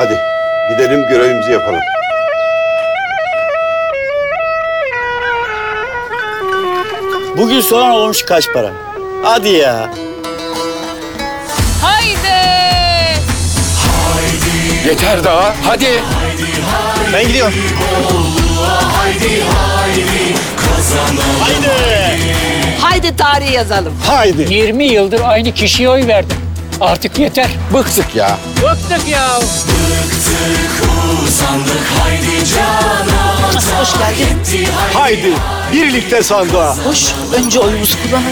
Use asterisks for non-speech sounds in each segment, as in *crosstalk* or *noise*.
Hadi gidelim görevimizi yapalım. Bugün soğan olmuş kaç para? Hadi ya. Haydi. Yeter daha. Hadi. Ben gidiyorum. Haydi. Haydi tarih yazalım. Haydi. 20 yıldır aynı kişiye oy verdim. Artık yeter. Bıktık ya. Bıktık ya. Hoş geldin. Haydi. Birlikte sandığa. Hoş. Önce oyumuzu kullanalım.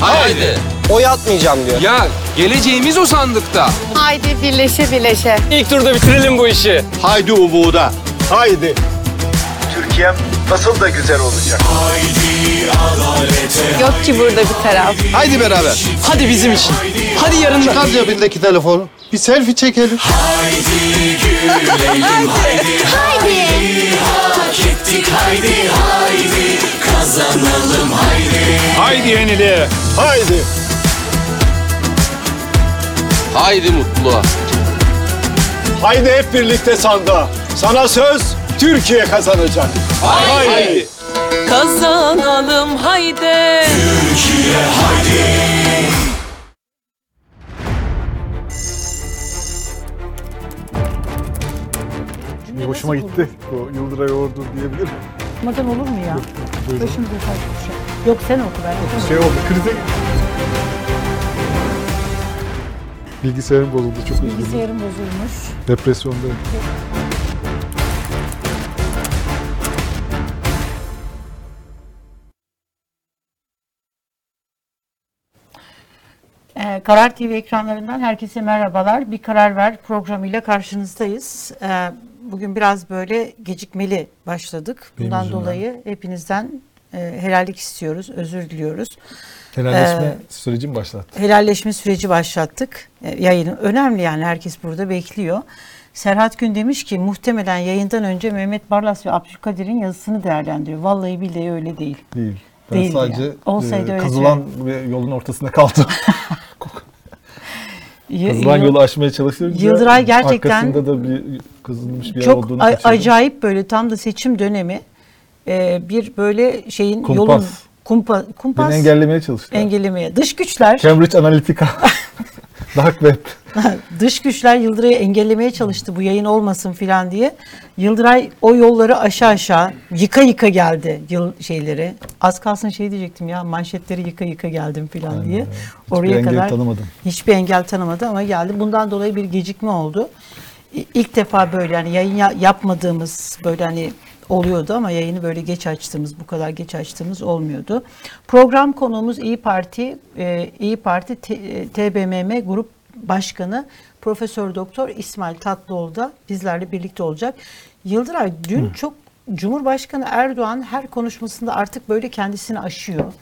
Haydi. Oy atmayacağım diyor. Ya geleceğimiz o sandıkta. Haydi birleşe birleşe. İlk turda bitirelim bu işi. Haydi umuda. Haydi. Türkiye'm nasıl da güzel olacak. Yok ki burada bir taraf. Haydi beraber. Hadi bizim için. Hadi yarın da. Çıkar cebindeki telefonu. Bir selfie çekelim. Haydi yeniliğe. Haydi. Haydi mutlu. Haydi hep birlikte sandığa. Sana söz Türkiye kazanacak. Haydi. Kazanalım haydi. Hoşuma gitti. O Yıldıray Ordu diyebilirim. Okumadan olur mu ya? Buyurun. Başımıza taş düşer. Yok sen oku ben okuyayım. Şey oldu, krize... Bilgisayarım bozuldu, çok üzüldüm. Bilgisayarım bozulmuş. Depresyondayım. Ee, Karar TV ekranlarından herkese merhabalar. Bir Karar Ver programıyla karşınızdayız. Ee, bugün biraz böyle gecikmeli başladık. Benim Bundan yüzümden. dolayı hepinizden e, helallik istiyoruz, özür diliyoruz. Helalleşme Ee, sürecim başlattı. Helalleşme süreci başlattık. E, Yayını önemli yani herkes burada bekliyor. Serhat Gün demiş ki muhtemelen yayından önce Mehmet Barlas ve Abdülkadir'in yazısını değerlendiriyor. Vallahi billahi öyle değil. Değil. Ben Değil sadece ya. Olsaydı e, öyle kazılan ve yolun ortasında kaldım. *laughs* Y- yolu aşmaya çalışınca Yıldıray gerçekten arkasında da bir kazılmış bir yer çok olduğunu a- acayip böyle tam da seçim dönemi e, bir böyle şeyin Kumpas. yolun kumpa, kumpas Beni engellemeye çalıştı. engellemeye. Dış güçler Cambridge Analytica. *laughs* Dark Web. *laughs* dış güçler Yıldıray'ı engellemeye çalıştı bu yayın olmasın filan diye. Yıldıray o yolları aşağı aşağı yıka yıka geldi yıl şeyleri. Az kalsın şey diyecektim ya manşetleri yıka yıka geldim filan diye. Hiçbir Oraya engel kadar tanımadım. hiçbir engel tanımadı ama geldi. Bundan dolayı bir gecikme oldu. İlk defa böyle yani yayın ya- yapmadığımız böyle hani oluyordu ama yayını böyle geç açtığımız bu kadar geç açtığımız olmuyordu. Program konuğumuz İyi Parti e, İyi Parti T- e, TBMM Grup Başkanı Profesör Doktor İsmail Tatlıoğlu da bizlerle birlikte olacak. Yıldıray dün çok Cumhurbaşkanı Erdoğan her konuşmasında artık böyle kendisini aşıyor.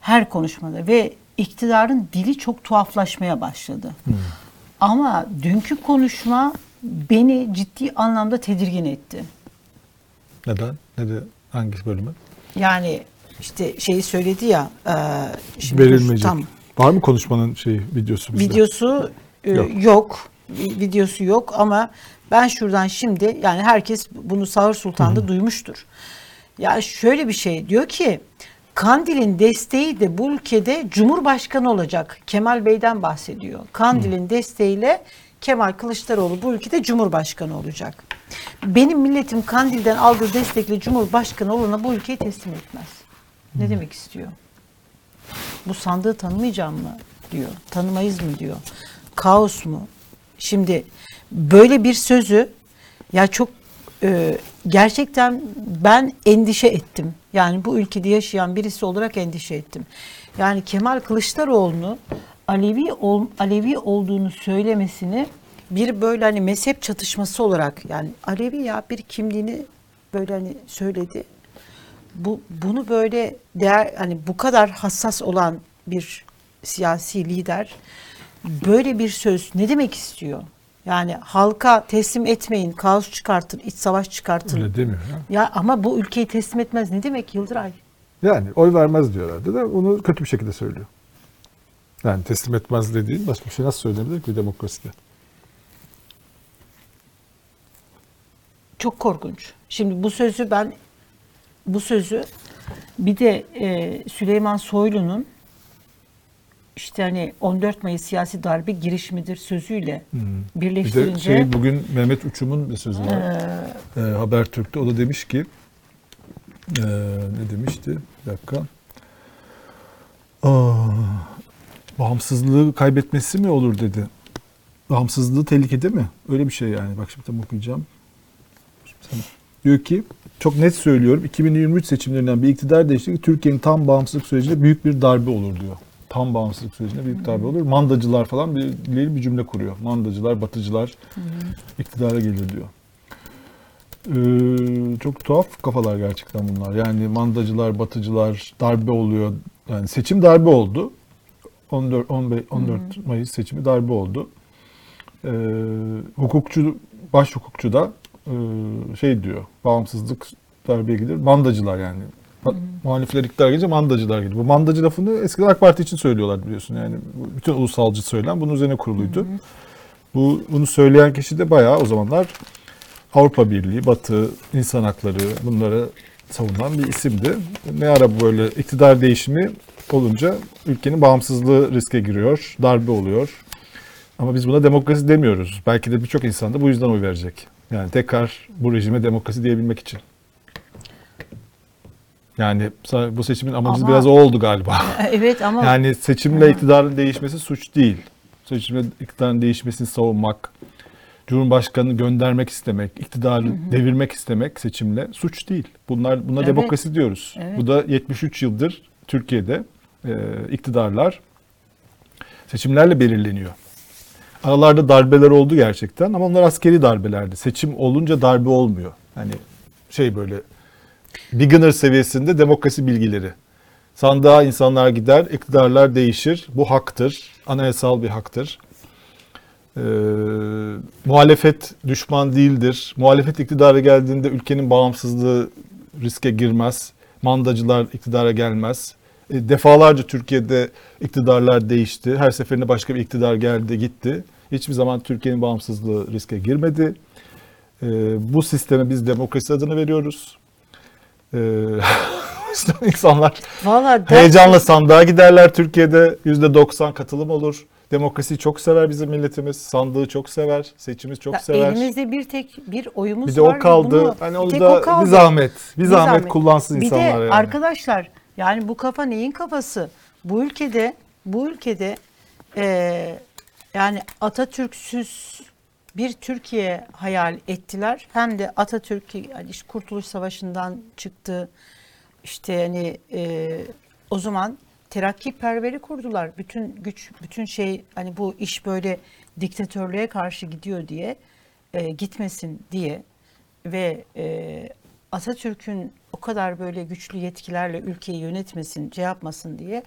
Her konuşmada ve iktidarın dili çok tuhaflaşmaya başladı. Ama dünkü konuşma beni ciddi anlamda tedirgin etti. Neden? Ne de hangi bölümü? Yani işte şeyi söyledi ya e, şimdi Verilmeyecek. tam Var mı konuşmanın şeyi videosu bizde? videosu e, Yok. yok. Vi- Videosu yok ama ben şuradan şimdi yani herkes bunu Sağır Sultan'da duymuştur. Ya şöyle bir şey diyor ki Kandil'in desteği de bu ülkede Cumhurbaşkanı olacak. Kemal Bey'den bahsediyor. Kandil'in desteğiyle Kemal Kılıçdaroğlu bu ülkede Cumhurbaşkanı olacak. Benim milletim Kandil'den aldığı destekle Cumhurbaşkanı olana bu ülkeyi teslim etmez. Ne demek istiyor? Bu sandığı tanımayacağım mı diyor. Tanımayız mı diyor. Kaos mu? Şimdi böyle bir sözü ya çok e, gerçekten ben endişe ettim. Yani bu ülkede yaşayan birisi olarak endişe ettim. Yani Kemal Kılıçdaroğlu'nu Alevi ol, Alevi olduğunu söylemesini bir böyle hani mezhep çatışması olarak yani Alevi ya bir kimliğini böyle hani söyledi bu bunu böyle değer hani bu kadar hassas olan bir siyasi lider böyle bir söz ne demek istiyor? Yani halka teslim etmeyin, kaos çıkartın, iç savaş çıkartın. Öyle demiyor ya. Ya ama bu ülkeyi teslim etmez ne demek Yıldıray? Yani oy vermez diyorlardı da onu kötü bir şekilde söylüyor. Yani teslim etmez dediğin başka bir şey nasıl söylenebilir ki bir demokraside? Çok korkunç. Şimdi bu sözü ben bu sözü bir de e, Süleyman Soylu'nun işte hani 14 Mayıs siyasi darbe girişimidir sözüyle Bir de birleştirince şey bugün Mehmet Uçum'un bir sözü var. Ee, Habertürk'te o da demiş ki ee, ne demişti? Bir dakika. Aa, bağımsızlığı kaybetmesi mi olur dedi. Bağımsızlığı tehlikede mi? Öyle bir şey yani. Bak şimdi tam okuyacağım. Diyor ki çok net söylüyorum 2023 seçimlerinden bir iktidar değişikliği Türkiye'nin tam bağımsızlık sürecinde büyük bir darbe olur diyor. Tam bağımsızlık sürecinde büyük darbe olur. Mandacılar falan bir, ileri bir cümle kuruyor. Mandacılar, batıcılar iktidara gelir diyor. Ee, çok tuhaf kafalar gerçekten bunlar. Yani mandacılar, batıcılar darbe oluyor. Yani seçim darbe oldu. 14 15 14 Mayıs seçimi darbe oldu. Ee, hukukçu baş hukukçu da şey diyor. Bağımsızlık darbeye gider. Mandacılar yani. Muhalifler iktidar gelince mandacılar gelir. Bu mandacı lafını eskiden AK Parti için söylüyorlar biliyorsun. Yani bütün ulusalcı söylem bunun üzerine kuruluydu. Bu bunu söyleyen kişi de bayağı o zamanlar Avrupa Birliği, Batı, insan hakları bunları savunan bir isimdi. Ne ara böyle iktidar değişimi olunca ülkenin bağımsızlığı riske giriyor, darbe oluyor. Ama biz buna demokrasi demiyoruz. Belki de birçok insan da bu yüzden oy verecek. Yani tekrar bu rejime demokrasi diyebilmek için. Yani bu seçimin amacı Ama- biraz o oldu galiba. *laughs* evet ama Yani seçimle iktidarın değişmesi suç değil. Seçimle iktidarın değişmesini savunmak, Cumhurbaşkanını göndermek istemek, iktidarı devirmek istemek seçimle suç değil. Bunlar buna Evet. demokrasi diyoruz. Evet. Bu da 73 yıldır Türkiye'de e, iktidarlar seçimlerle belirleniyor. Aralarda darbeler oldu gerçekten ama onlar askeri darbelerdi. Seçim olunca darbe olmuyor. Hani şey böyle beginner seviyesinde demokrasi bilgileri. Sandığa insanlar gider, iktidarlar değişir. Bu haktır. Anayasal bir haktır. Ee, muhalefet düşman değildir. Muhalefet iktidara geldiğinde ülkenin bağımsızlığı riske girmez. Mandacılar iktidara gelmez. E, defalarca Türkiye'de iktidarlar değişti. Her seferinde başka bir iktidar geldi gitti. Hiçbir zaman Türkiye'nin bağımsızlığı riske girmedi. E, bu sisteme biz demokrasi adını veriyoruz. E, *laughs* insanlar valla ders- Heyecanla sandığa giderler Türkiye'de. %90 katılım olur. Demokrasiyi çok sever bizim milletimiz. Sandığı çok sever. Seçimi çok Ya sever. Elimizde bir tek bir oyumuz Bir de var. o kaldı. bunu- hani bir onu da o kaldı. bir zahmet. Bir, Bir zahmet, zahmet. kullansın Bir insanlar de yani. arkadaşlar yani bu kafa neyin kafası? Bu ülkede bu ülkede eee, yani Atatürk'süz bir Türkiye hayal ettiler. Hem de Atatürk yani işte Kurtuluş Savaşı'ndan çıktı. İşte hani eee, o zaman terakkiperveri kurdular. Bütün güç, bütün şey hani bu iş böyle diktatörlüğe karşı gidiyor diye eee, gitmesin diye ve e, Atatürk'ün o kadar böyle güçlü yetkilerle ülkeyi yönetmesin, şey yapmasın diye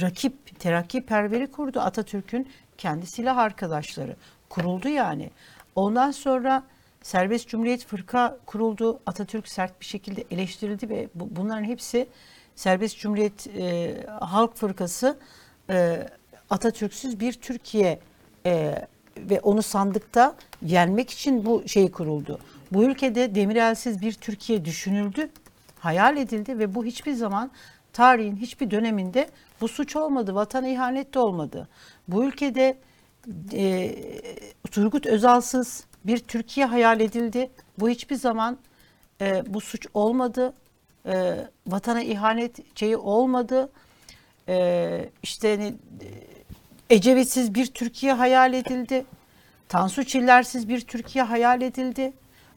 rakip, terakki perveri kurdu Atatürk'ün kendi silah arkadaşları. Kuruldu yani. Ondan sonra Serbest Cumhuriyet Fırka kuruldu. Atatürk sert bir şekilde eleştirildi ve bu, bunların hepsi Serbest Cumhuriyet e, Halk Fırkası e, Atatürk'süz bir Türkiye e, ve onu sandıkta yenmek için bu şey kuruldu. Bu ülkede Demirel'siz bir Türkiye düşünüldü, hayal edildi ve bu hiçbir zaman tarihin hiçbir döneminde bu suç olmadı, vatan ihanet de olmadı. Bu ülkede e, Turgut Özal'sız bir Türkiye hayal edildi. Bu hiçbir zaman e, bu suç olmadı. E, vatana ihanet şeyi olmadı. E, işte hani, Ecevit'siz bir Türkiye hayal edildi. Tansu Çiller'siz bir Türkiye hayal edildi.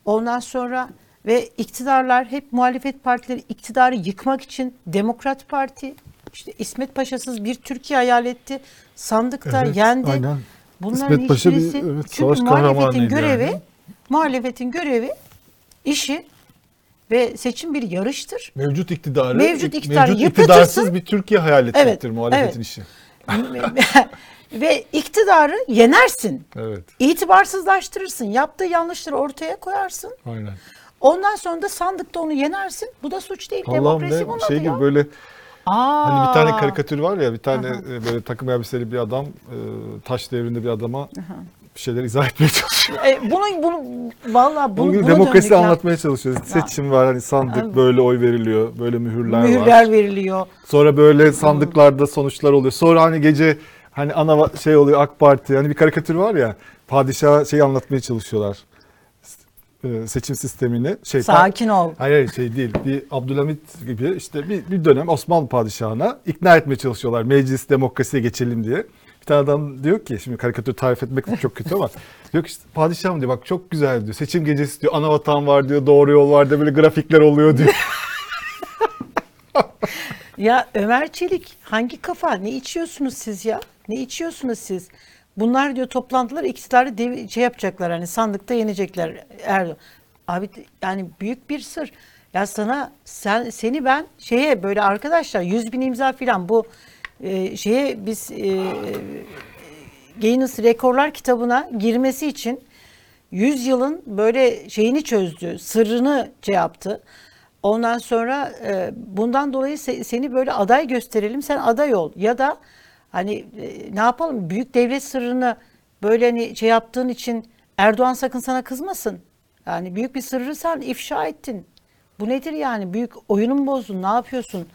Ondan sonra ve iktidarlar hep muhalefet partileri iktidarı yıkmak için Demokrat Parti işte İsmet Paşa'sız bir Türkiye hayal etti. Sandıkta Evet, yendi. aynen. Bunların İsmet Paşa bir, evet, çünkü muhalefetin görevi yani. muhalefetin görevi işi ve seçim bir yarıştır. Mevcut iktidarı, Mevcut iktidarı mevcut iktidarsız bir Türkiye hayal etmektir Evet, muhalefetin evet. işi. *laughs* ve iktidarı yenersin. Evet, İtibarsızlaştırırsın. Yaptığı yanlışları ortaya koyarsın. aynen. Ondan sonra da sandıkta onu yenersin. Bu da suç değil. Allah'ım Demokrasi bunun ne şey adı ya. gibi böyle Aa. Hani bir tane karikatür var ya bir tane e, böyle takım elbiseli bir adam e, taş devrinde bir adama bir şeyler izah etmeye çalışıyor. E, bunu bunu vallahi bunu, Bugün bunu demokrasi döndük ya. anlatmaya çalışıyoruz. Seçim var hani sandık böyle oy veriliyor. Böyle mühürler, Mühürler var. veriliyor. Sonra böyle sandıklarda sonuçlar oluyor. Sonra hani gece hani ana va- şey oluyor AK Parti. Hani bir karikatür var ya. Padişah şey anlatmaya çalışıyorlar. Ee, seçim sistemini. Şey, Sakin ol. Hayır hayır şey değil. Bir Abdülhamit gibi işte bir, bir dönem Osmanlı padişahına ikna etmeye çalışıyorlar. Meclis demokrasiye geçelim diye. Bir tane adam diyor ki şimdi karikatür tarif etmek çok kötü ama *laughs* diyor ki işte padişahım diyor bak çok güzel diyor. Seçim gecesi diyor ana vatan var diyor doğru yol var diyor böyle grafikler oluyor diyor. *laughs* Ya Ömer Çelik hangi kafa? Ne içiyorsunuz siz ya? Ne içiyorsunuz siz? Bunlar diyor toplantılar iktidarı dev- şey yapacaklar hani sandıkta yenecekler Erdoğan. Abi yani büyük bir sır. Ya sana sen seni ben şeye böyle arkadaşlar 100 bin imza filan bu e, şeye biz e, Guinness Rekorlar kitabına girmesi için 100 yılın böyle şeyini çözdü, sırrını şey yaptı. Ondan sonra e, bundan dolayı se- seni böyle aday gösterelim, sen aday ol. Ya da hani e, ne yapalım büyük devlet sırrını böyle hani şey yaptığın için Erdoğan sakın sana kızmasın. Yani büyük bir sırrı sen ifşa ettin. Bu nedir yani? Büyük oyunu mu bozdun? Ne yapıyorsun?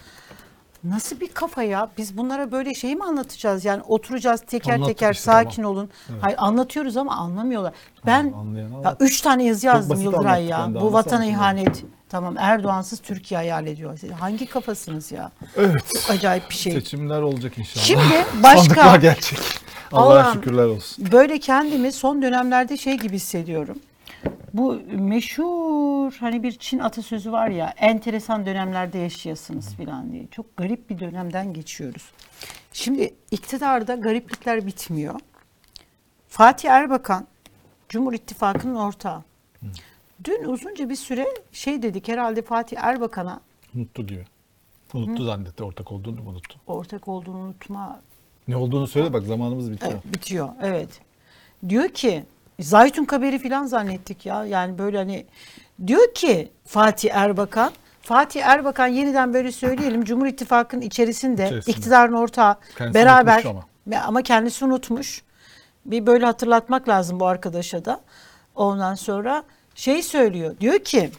Nasıl bir kafa ya? Biz bunlara böyle şey mi anlatacağız? Yani oturacağız teker Anlattık teker işte, sakin olun. Hayır anlatıyoruz ama anlamıyorlar. Ben anlayan ya üç tane yazı yazdım basit Yıldıray ya. anlattık ben de, Bu vatana anlatsana ihanet. Tamam Erdoğansız Türkiye hayal ediyor. Siz Hangi kafasınız ya? Evet. Çok acayip bir şey. Seçimler olacak inşallah. Şimdi *laughs* başka- Sandıklar gelecek. Allah'a Allah'ım. şükürler olsun. Böyle kendimi son dönemlerde şey gibi hissediyorum. Bu meşhur hani bir Çin atasözü var ya enteresan dönemlerde yaşayasınız filan diye. Çok garip bir dönemden geçiyoruz. Şimdi iktidarda gariplikler bitmiyor. Fatih Erbakan Cumhur İttifakı'nın ortağı. Dün uzunca bir süre şey dedik herhalde Fatih Erbakan'a Unuttu gibi. Unuttu zannetti ortak olduğunu unuttu. ortak olduğunu unutma Ne olduğunu söyle bak zamanımız bitiyor. Evet, bitiyor. Evet. Diyor ki Zaytun Kaberi filan zannettik ya. Yani böyle hani diyor ki Fatih Erbakan Fatih Erbakan yeniden böyle söyleyelim Cumhur İttifakı'nın içerisinde, İçerisinde. iktidarın ortağı Kendisi beraber unutmuş ama. ama kendisi unutmuş. Bir böyle hatırlatmak lazım bu arkadaşa da. Ondan sonra şey söylüyor. Diyor ki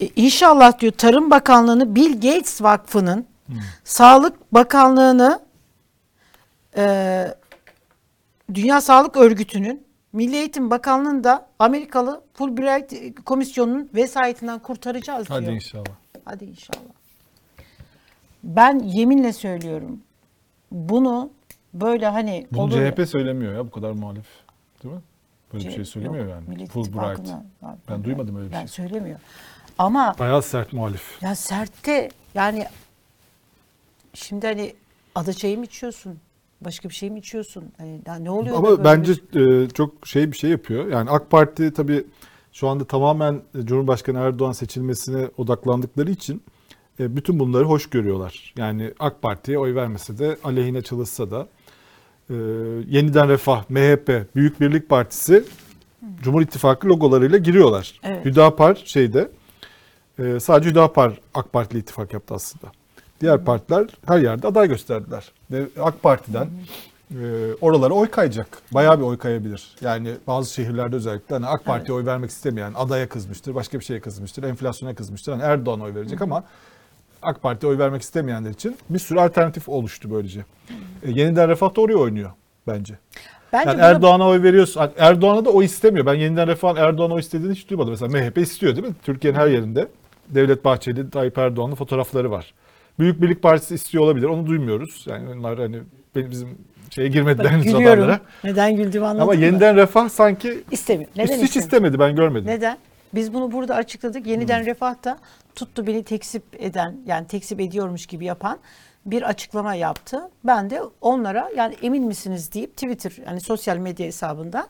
e, inşallah diyor Tarım Bakanlığı'nı Bill Gates Vakfı'nın Sağlık Bakanlığı'nı e, Dünya Sağlık Örgütü'nün Milli Eğitim Bakanlığı'nı da Amerikalı Fulbright Komisyonu'nun vesayetinden kurtaracağız diyor. Hadi inşallah. Hadi inşallah. Ben yeminle söylüyorum. Bunu böyle hani Bunu olur- CHP söylemiyor ya bu kadar muhalif. Değil mi? Böyle bir şey Yok, söylemiyor yani. Millet Fulbright. Ben duymadım öyle bir Ben şey. söylemiyor. Ama Bayağı sert muhalif. ya sertte yani şimdi hani adaçayı mı içiyorsun? Başka bir şey mi içiyorsun? Hani ne oluyor? Ama bence bir- e, çok şey bir şey yapıyor. Yani AK Parti tabii şu anda tamamen e, Cumhurbaşkanı Erdoğan seçilmesine odaklandıkları için e, bütün bunları hoş görüyorlar. Yani AK Parti'ye oy vermese de aleyhine çalışsa da e, yeniden Refah, MHP, Büyük Birlik Partisi Cumhur İttifakı logolarıyla giriyorlar. Evet. Hüdapar şeyde e, sadece Hüdapar AK Parti ile ittifak yaptı aslında. Diğer partiler her yerde aday gösterdiler. Ve AK Parti'den e, oralara oy kayacak. Bayağı bir oy kayabilir. Yani bazı şehirlerde özellikle hani AK Parti'ye oy vermek istemeyen adaya kızmıştır, başka bir şeye kızmıştır, enflasyona kızmıştır. Hani Erdoğan'a oy verecek ama AK Parti'ye oy vermek istemeyenler için bir sürü alternatif oluştu böylece. E, yeniden Refah da oraya oynuyor bence. Bence Yani Erdoğan'a oy veriyorsun. Hani Erdoğan'a da oy istemiyor. Ben yeniden Refah'ın Erdoğan'a oy istediğini hiç duymadım. Mesela MHP istiyor değil mi? Türkiye'nin her yerinde Devlet Bahçeli, Tayyip Erdoğan'ın fotoğrafları var. Büyük Birlik Partisi istiyor olabilir. Onu duymuyoruz. Yani onlar hani benim bizim şeye girmediler henüz radarlara. Neden güldüğümü anladın Ama yeniden Refah sanki İstemiyor. Neden hiç, hiç istemiyor? istemedi. Ben görmedim. Neden? Biz bunu burada açıkladık. Yeniden Refah da tuttu beni tekzip eden yani tekzip ediyormuş gibi yapan bir açıklama yaptı. Ben de onlara yani emin misiniz deyip Twitter yani sosyal medya hesabından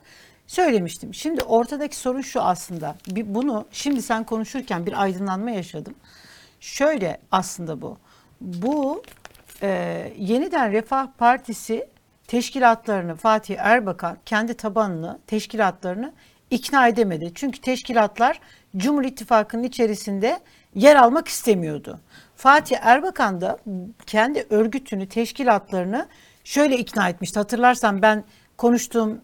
söylemiştim. Şimdi ortadaki sorun şu aslında. Bir bunu şimdi sen konuşurken bir aydınlanma yaşadım. Şöyle aslında bu. Bu e, yeniden Refah Partisi teşkilatlarını Fatih Erbakan kendi tabanını, teşkilatlarını ikna edemedi. Çünkü teşkilatlar Cumhur İttifakı'nın içerisinde yer almak istemiyordu. Fatih Erbakan da kendi örgütünü, teşkilatlarını şöyle ikna etmişti. Hatırlarsan ben konuştuğum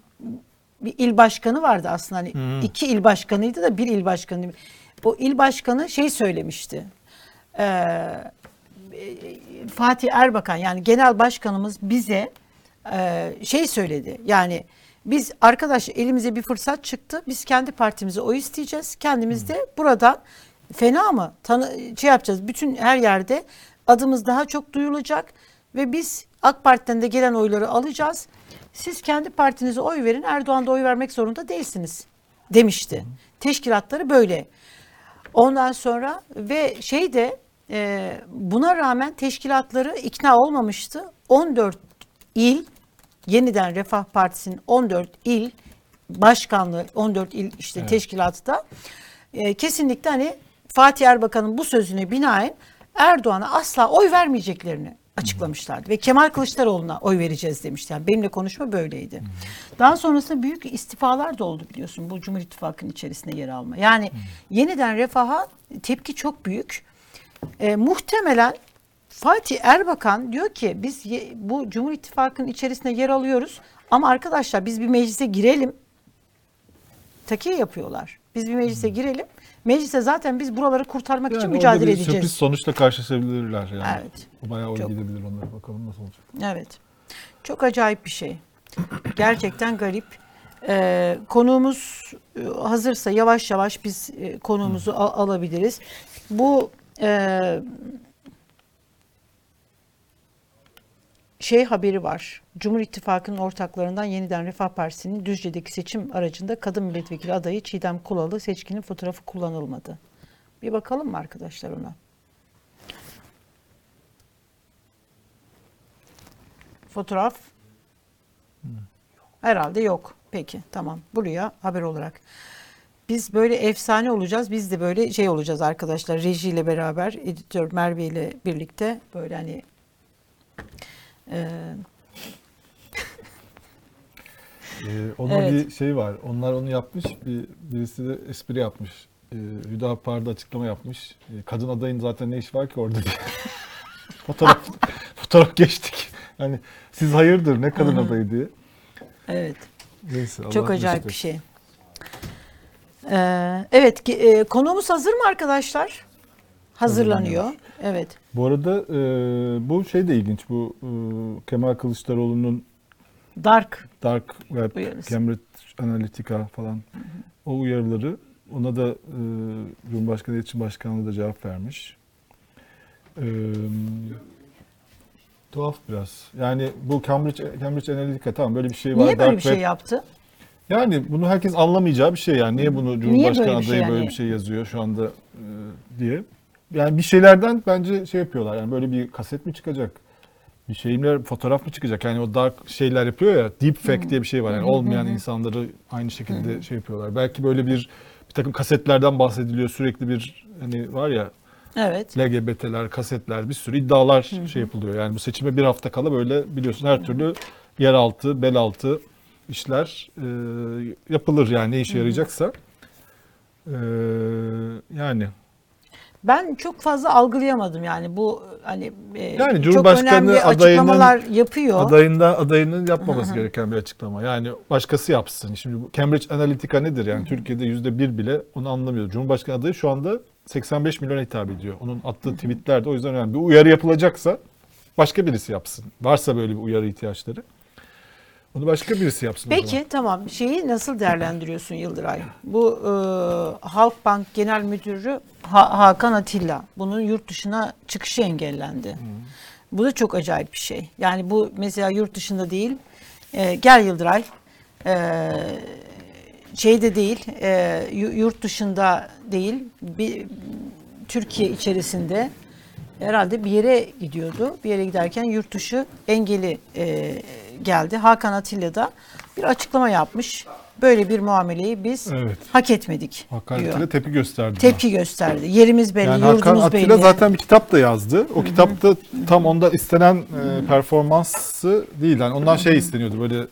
bir il başkanı vardı aslında hani iki il başkanıydı da bir il başkanı. O il başkanı şey söylemişti. Ee, Fatih Erbakan yani genel başkanımız bize e, şey söyledi. Yani biz arkadaş elimize bir fırsat çıktı. Biz kendi partimize oy isteyeceğiz. Kendimiz de buradan fena mı tanı şey yapacağız. Bütün her yerde adımız daha çok duyulacak ve biz AK Parti'den de gelen oyları alacağız. Siz kendi partinize oy verin. Erdoğan da oy vermek zorunda değilsiniz demişti. Teşkilatları böyle. Ondan sonra ve şey de e, buna rağmen teşkilatları ikna olmamıştı. 14 il yeniden Refah Partisi'nin 14 il başkanlığı 14 il işte teşkilatı da e, kesinlikle hani Fatih Erbakan'ın bu sözüne binaen Erdoğan'a asla oy vermeyeceklerini açıklamışlardı ve Kemal Kılıçdaroğlu'na oy vereceğiz demişti. Yani benimle konuşma böyleydi. Daha sonrasında büyük istifalar da oldu biliyorsun bu Cumhur İttifakı'nın içerisinde yer alma. Yani yeniden refaha tepki çok büyük. E, muhtemelen Fatih Erbakan diyor ki biz ye- bu Cumhur İttifakı'nın içerisinde yer alıyoruz ama arkadaşlar biz bir meclise girelim. Takiye yapıyorlar. Biz bir meclise girelim. Meclise zaten biz buraları kurtarmak için Yani mücadele orada bir edeceğiz. Sürpriz sonuçla karşılaşabilirler yani. Evet. Bayağı Çok. gidebilir onlara. Bakalım nasıl olacak. Evet. Çok acayip bir şey. Gerçekten garip. Ee, konuğumuz e, hazırsa yavaş yavaş biz e, konuğumuzu al- alabiliriz. Bu e, şey haberi var. Cumhur İttifakı'nın ortaklarından yeniden Refah Partisi'nin Düzce'deki seçim aracında kadın milletvekili adayı Çiğdem Kulalı seçkinin fotoğrafı kullanılmadı. Bir bakalım mı arkadaşlar ona? Fotoğraf herhalde yok. Peki tamam buraya haber olarak. Biz böyle efsane olacağız. Biz de böyle şey olacağız arkadaşlar. Rejiyle beraber, editör Merve ile birlikte böyle hani e, Ee, onun Evet. bir şey var. Onlar onu yapmış. Bir, birisi de espri yapmış. Ee, Hüdapar'da açıklama yapmış. Ee, kadın adayın zaten ne iş var ki orada diye. *laughs* fotoğraf, *laughs* fotoğraf geçtik. Yani siz hayırdır ne kadın adayı diye. evet. Neyse, Allah Çok acayip bir şey. Ee, evet, e, konuğumuz hazır mı arkadaşlar? Hazırlanıyor. Evet. Bu arada e, bu şey de ilginç. Bu e, Kemal Kılıçdaroğlu'nun Dark. Dark Web, Uyarısı. Cambridge Analytica falan o uyarıları ona da e, Cumhurbaşkanı İletişim Başkanlığı da cevap vermiş. E, tuhaf biraz. Yani bu Cambridge Cambridge Analytica tamam böyle bir şey var. Niye böyle Dark bir şey Web. yaptı? Yani bunu herkes anlamayacağı bir şey yani. Niye bunu Cumhurbaşkanı böyle bir şey adayı böyle yani? bir şey yazıyor şu anda e, diye. Yani bir şeylerden bence şey yapıyorlar. Yani böyle bir kaset mi çıkacak? Bir şeyler fotoğraf mı çıkacak? Yani o dark şeyler yapıyor ya. Deep fake diye bir şey var. Yani olmayan insanları aynı şekilde şey yapıyorlar. Belki böyle bir bir takım kasetlerden bahsediliyor. Sürekli bir hani var ya Evet. LGBT'ler, kasetler bir sürü iddialar şey yapılıyor. Yani bu seçime bir hafta kala böyle biliyorsun her türlü yeraltı, bel altı işler e, yapılır yani ne işe yarayacaksa. E, yani Ben çok fazla algılayamadım yani bu hani e, Yani çok Cumhurbaşkanı önemli adayının- açıklamalar yapıyor. adayında adayının yapmaması gereken bir açıklama. Yani başkası yapsın. Şimdi bu Cambridge Analytica nedir? Yani Türkiye'de yüzde bir bile onu anlamıyor. Cumhurbaşkanı adayı şu anda 85 milyona hitap ediyor. Onun attığı tweetler de o yüzden önemli. Bir uyarı yapılacaksa başka birisi yapsın. Varsa böyle bir uyarı ihtiyaçları. Onu başka birisi yapsın o zaman. Peki tamam şeyi nasıl değerlendiriyorsun Yıldıray? Bu e, Halkbank Genel Müdürü Ha- Hakan Atilla bunun yurt dışına çıkışı engellendi. Bu da çok acayip bir şey. Yani bu mesela yurt dışında değil. E, gel Yıldıray. E, şeyde değil. E, yu- yurt dışında değil. Bir, Türkiye içerisinde herhalde bir yere gidiyordu. Bir yere giderken yurt dışı engeli e, geldi. Hakan Atilla da bir açıklama yapmış. Böyle bir muameleyi biz Evet. hak etmedik diyor. Hakanetiyle tepki gösterdi. Tepki gösterdi. Yerimiz belli, Yani Hakan yurdumuz Atilla belli. zaten bir kitap da yazdı. O kitapta tam onda istenen e, performansı değil. Yani ondan şey isteniyordu böyle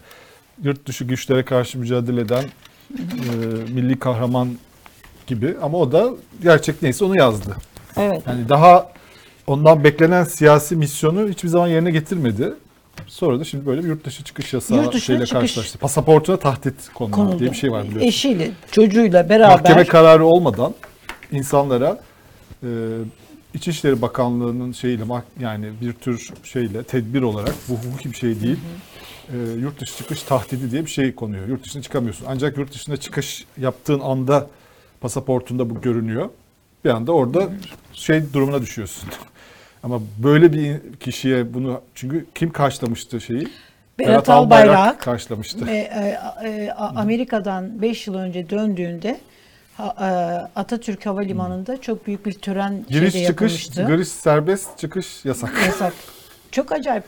yurt dışı güçlere karşı mücadele eden e, milli kahraman gibi. Ama o da gerçek neyse onu yazdı. Evet. Yani daha ondan beklenen siyasi misyonu hiçbir zaman yerine getirmedi. Sonra da şimdi böyle bir yurt dışı çıkış yasağı Yurt şeyle çıkış. karşılaştı. Pasaportuna tahdit konulu konuldu. diye bir şey var biliyorsun. Eşiyle, çocuğuyla beraber. Mahkeme kararı olmadan insanlara e, İçişleri Bakanlığı'nın şeyiyle yani bir tür şeyle tedbir olarak bu hukuki bir şey değil. E, yurt dışı çıkış tahdidi diye bir şey konuyor. Yurt dışına çıkamıyorsun. Ancak yurt dışına çıkış yaptığın anda pasaportunda bu görünüyor. Bir anda orada şey durumuna düşüyorsun. Ama böyle bir kişiye bunu çünkü kim karşılamıştı şeyi? Berat Albayrak karşılamıştı. e, e, e, Amerika'dan 5 yıl önce döndüğünde e, Atatürk Havalimanı'nda çok büyük bir tören Giriş çıkış, yapılmıştı. giriş serbest, çıkış yasak. Yasak. Çok acayip.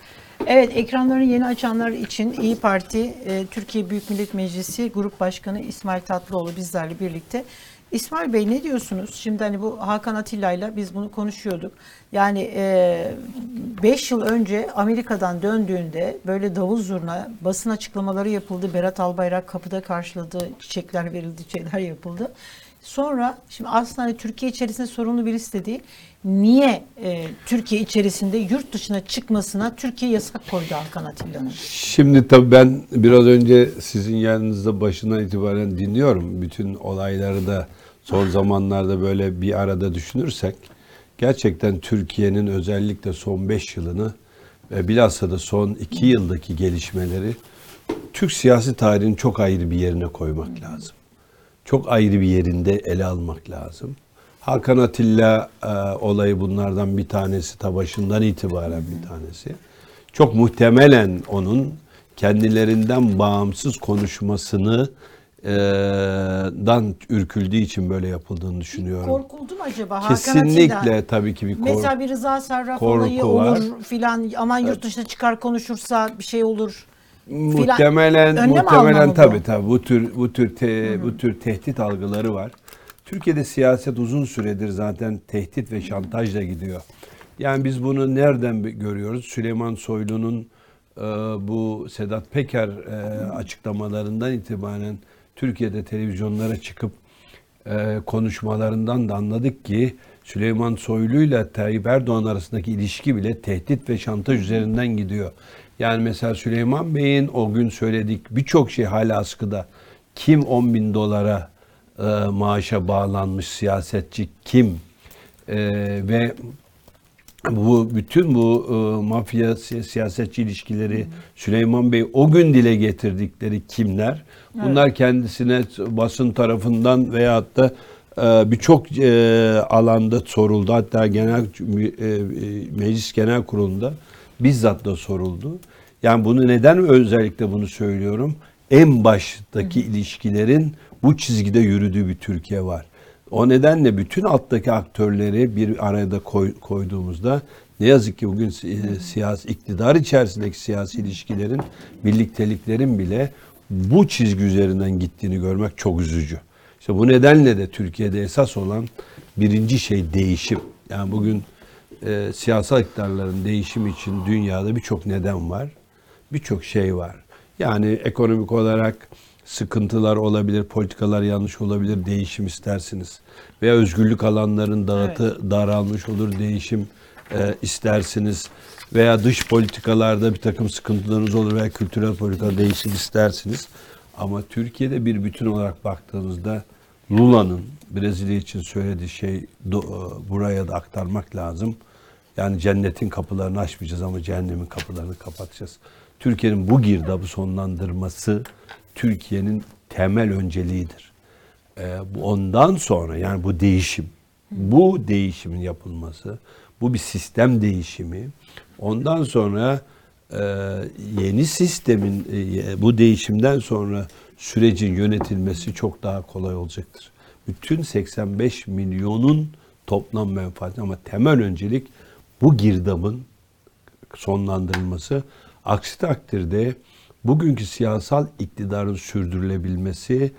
Evet ekranları yeni açanlar için İyi Parti e, Türkiye Büyük Millet Meclisi Grup Başkanı İsmail Tatlıoğlu bizlerle birlikte. İsmail Bey ne diyorsunuz? Şimdi hani bu Hakan Atilla'yla biz bunu konuşuyorduk. Yani 5 yıl önce Amerika'dan döndüğünde böyle davul zurna basın açıklamaları yapıldı. Berat Albayrak kapıda karşıladı, çiçekler verildi, şeyler yapıldı. Sonra şimdi aslında hani Türkiye içerisinde sorunlu birisi de. Niye e, Türkiye içerisinde yurt dışına çıkmasına Türkiye yasak koydu Hakan Atilla'nın? Şimdi tabii ben biraz önce sizin yanınızda başından itibaren dinliyorum. Bütün olayları da son zamanlarda böyle bir arada düşünürsek gerçekten Türkiye'nin özellikle son 5 yılını ve bilhassa da son 2 yıldaki gelişmeleri Türk siyasi tarihinin çok ayrı bir yerine koymak lazım. Çok ayrı bir yerinde ele almak lazım. Hakan Atilla e, olayı bunlardan bir tanesi, ta başından itibaren bir tanesi. Çok muhtemelen onun kendilerinden bağımsız konuşmasını e, dan ürküldüğü için böyle yapıldığını düşünüyorum. Korkuldu mu acaba Hakan Kesinlikle Atilla? tabii ki bir korku. Mesela bir Rıza Sarraf korku olayı var. olur filan aman yurt dışına çıkar konuşursa bir şey olur. Muhtemelen Önlem muhtemelen tabii tabii bu tür bu tür te- bu tür tehdit algıları var. Türkiye'de siyaset uzun süredir zaten tehdit ve şantajla gidiyor. Yani biz bunu nereden görüyoruz? Süleyman Soylu'nun e, bu Sedat Peker e, açıklamalarından itibaren Türkiye'de televizyonlara çıkıp e, konuşmalarından da anladık ki Süleyman Soylu ile Tayyip Erdoğan arasındaki ilişki bile tehdit ve şantaj üzerinden gidiyor. Yani mesela Süleyman Bey'in o gün söyledik birçok şey hala askıda. Kim 10 bin dolara e, maaşa bağlanmış siyasetçi kim? E, ve bu bütün bu e, mafya si- siyasetçi ilişkileri Süleyman Bey o gün dile getirdikleri kimler? Bunlar kendisine basın tarafından veyahut da e, birçok e, alanda soruldu. Hatta genel e, e, meclis genel kurulunda bizzat da soruldu. Yani bunu neden özellikle bunu söylüyorum? En baştaki ilişkilerin bu çizgide yürüdüğü bir Türkiye var. O nedenle bütün alttaki aktörleri bir arada koy- koyduğumuzda ne yazık ki bugün e, siyasi iktidar içerisindeki siyasi ilişkilerin, birlikteliklerin bile bu çizgi üzerinden gittiğini görmek çok üzücü. İşte bu nedenle de Türkiye'de esas olan birinci şey değişim. Yani bugün e, siyasal iktidarların değişim için dünyada birçok neden var. Birçok şey var. Yani ekonomik olarak sıkıntılar olabilir, politikalar yanlış olabilir, değişim istersiniz. Veya özgürlük alanların dağıtı daralmış olur, değişim e, istersiniz. Veya dış politikalarda bir takım sıkıntılarınız olur veya kültürel politika değişim istersiniz. Ama Türkiye'de bir bütün olarak baktığınızda Lula'nın Brezilya için söylediği şey do- e, buraya da aktarmak lazım. Yani cennetin kapılarını açmayacağız ama cehennemin kapılarını kapatacağız. Türkiye'nin bu girdabı sonlandırması Türkiye'nin temel önceliğidir. Ee, bu ondan sonra yani bu değişim, bu değişimin yapılması, bu bir sistem değişimi. Ondan sonra e, yeni sistemin e, bu değişimden sonra sürecin yönetilmesi çok daha kolay olacaktır. Bütün 85 milyonun toplam menfaati ama temel öncelik bu girdabın sonlandırılması. Aksi takdirde bugünkü siyasal iktidarın sürdürülebilmesi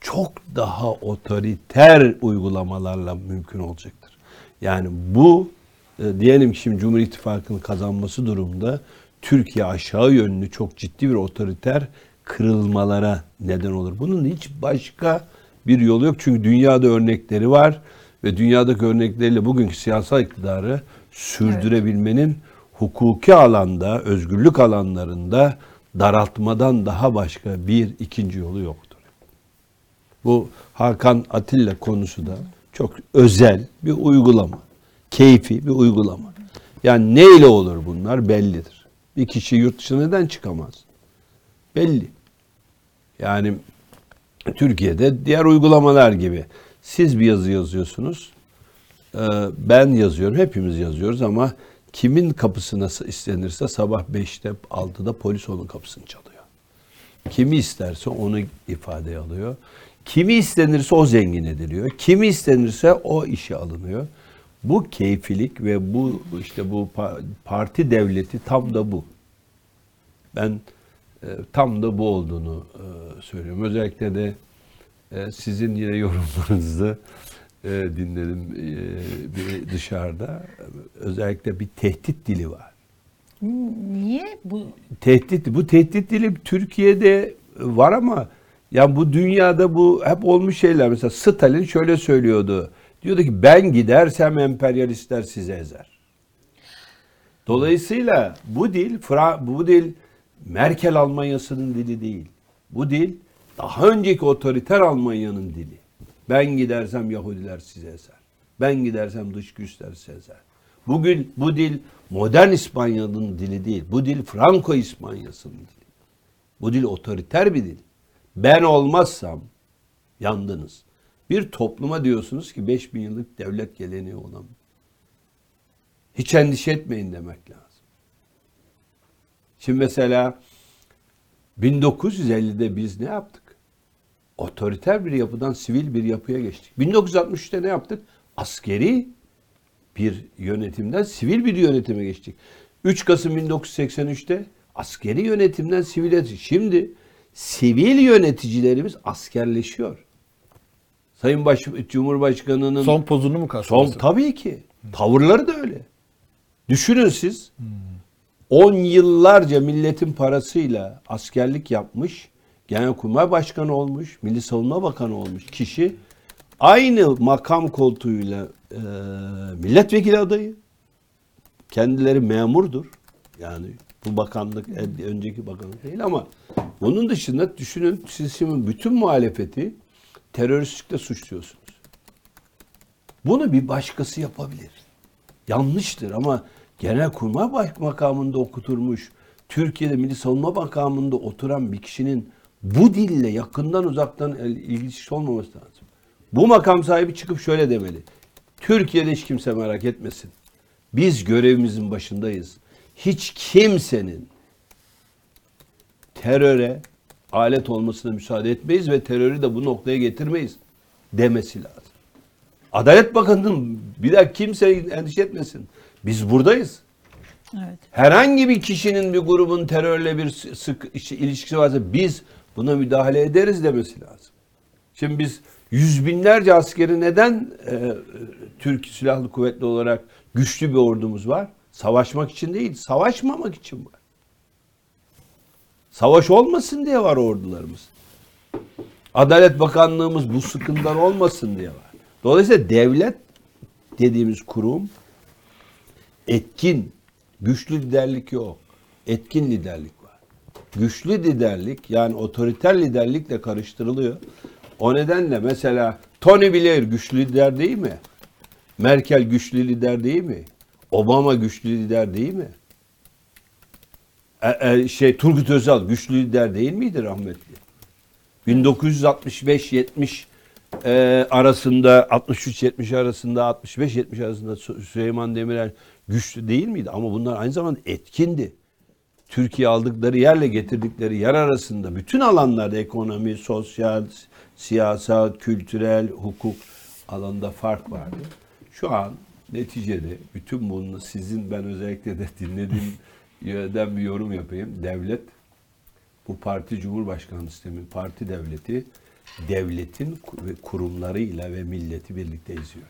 çok daha otoriter uygulamalarla mümkün olacaktır. Yani bu e, diyelim ki şimdi Cumhur İttifakı'nın kazanması durumda Türkiye aşağı yönlü çok ciddi bir otoriter kırılmalara neden olur. Bunun hiç başka bir yolu yok. Çünkü dünyada örnekleri var ve dünyadaki örnekleriyle bugünkü siyasal iktidarı sürdürebilmenin hukuki alanda, özgürlük alanlarında daraltmadan daha başka bir ikinci yolu yoktur. Bu Hakan Atilla konusu da çok özel bir uygulama. Keyfi bir uygulama. Yani neyle olur bunlar bellidir. Bir kişi yurt dışına neden çıkamaz? Belli. Yani Türkiye'de diğer uygulamalar gibi siz bir yazı yazıyorsunuz. e, Ben yazıyorum, hepimiz yazıyoruz ama kimin kapısına istenirse sabah 5'te 6'da polis onun kapısını çalıyor. Kimi isterse onu ifadeye alıyor. Kimi istenirse o zengin ediliyor. Kimi istenirse o işe alınıyor. Bu keyfilik ve bu işte bu pa- parti devleti tam da bu. Ben e, tam da bu olduğunu e, söylüyorum. Özellikle de e, sizin yine yorumlarınızı e, dinledim e, bir dışarıda. Özellikle bir tehdit dili var Niye bu tehdit bu tehdit dili Türkiye'de var ama ya bu dünyada bu hep olmuş şeyler. Mesela Stalin şöyle söylüyordu. Diyordu ki ben gidersem emperyalistler sizi ezer. Dolayısıyla bu dil Fra bu dil Merkel Almanyası'nın dili değil. Bu dil daha önceki otoriter Almanya'nın dili. Ben gidersem Yahudiler sizi ezer. Ben gidersem dış güçler sizi ezer. Bugün bu dil modern İspanya'nın dili değil. Bu dil Franco İspanya'sının dili. Bu dil otoriter bir dil. Ben olmazsam yandınız. Bir topluma diyorsunuz ki 5000 yıllık devlet geleneği olan. Hiç endişe etmeyin demek lazım. Şimdi mesela 1950'de biz ne yaptık? Otoriter bir yapıdan sivil bir yapıya geçtik. 1963'te ne yaptık? Askeri bir yönetimden sivil bir yönetime geçtik. 3 Kasım 1983'te askeri yönetimden sivil yönetim. Şimdi sivil yöneticilerimiz askerleşiyor. Sayın Baş Cumhurbaşkanı'nın Son pozunu mu Son kastediyorsun? tabii ki. Tavırları da öyle. Düşünün siz. 10 yıllarca milletin parasıyla askerlik yapmış, Genelkurmay Başkanı olmuş, Milli Savunma Bakanı olmuş kişi aynı makam koltuğuyla e, milletvekili adayı. Kendileri memurdur. Yani bu bakanlık el- önceki bakanlık değil ama onun dışında düşünün şimdi bütün muhalefeti teröristlikle suçluyorsunuz. Bunu bir başkası yapabilir. Yanlıştır ama Genelkurmay Baş- makamında okuturmuş, Türkiye'de Milli Savunma makamında oturan bir kişinin bu dille yakından uzaktan ilgisi olmaması lazım. Bu makam sahibi çıkıp şöyle demeli. Türkiye'de hiç kimse merak etmesin. Biz görevimizin başındayız. Hiç kimsenin teröre alet olmasına müsaade etmeyiz ve terörü de bu noktaya getirmeyiz demesi lazım. Adalet Bakanı'nın bir daha kimse endişe etmesin. Biz buradayız. Evet. Herhangi bir kişinin bir grubun terörle bir sı- sık ilişkisi varsa biz buna müdahale ederiz demesi lazım. Şimdi biz yüz binlerce askeri neden e, e, Türk Silahlı Kuvvetli olarak güçlü bir ordumuz var? Savaşmak için değil, savaşmamak için var. Savaş olmasın diye var ordularımız. Adalet Bakanlığımız bu sıkıntılar olmasın diye var. Dolayısıyla devlet dediğimiz kurum etkin, güçlü liderlik yok. Etkin liderlik. Güçlü liderlik yani otoriter liderlikle karıştırılıyor. O nedenle mesela Tony Blair güçlü lider değil mi? Merkel güçlü lider değil mi? Obama güçlü lider değil mi? E, e, şey Turgut Özal güçlü lider değil miydi rahmetli? 1965-70 e, arasında 63-70 arasında 65-70 arasında Sü- Süleyman Demirel güçlü değil miydi? Ama bunlar aynı zamanda etkindi. Türkiye aldıkları yerle getirdikleri yer arasında bütün alanlarda ekonomi, sosyal, siyasal, kültürel, hukuk alanında fark vardı. Şu an neticede bütün bunu sizin ben özellikle de dinlediğim *laughs* yerden bir yorum yapayım. Devlet bu parti cumhurbaşkanlığı sistemi, parti devleti devletin ve kurumlarıyla ve milleti birlikte eziyor.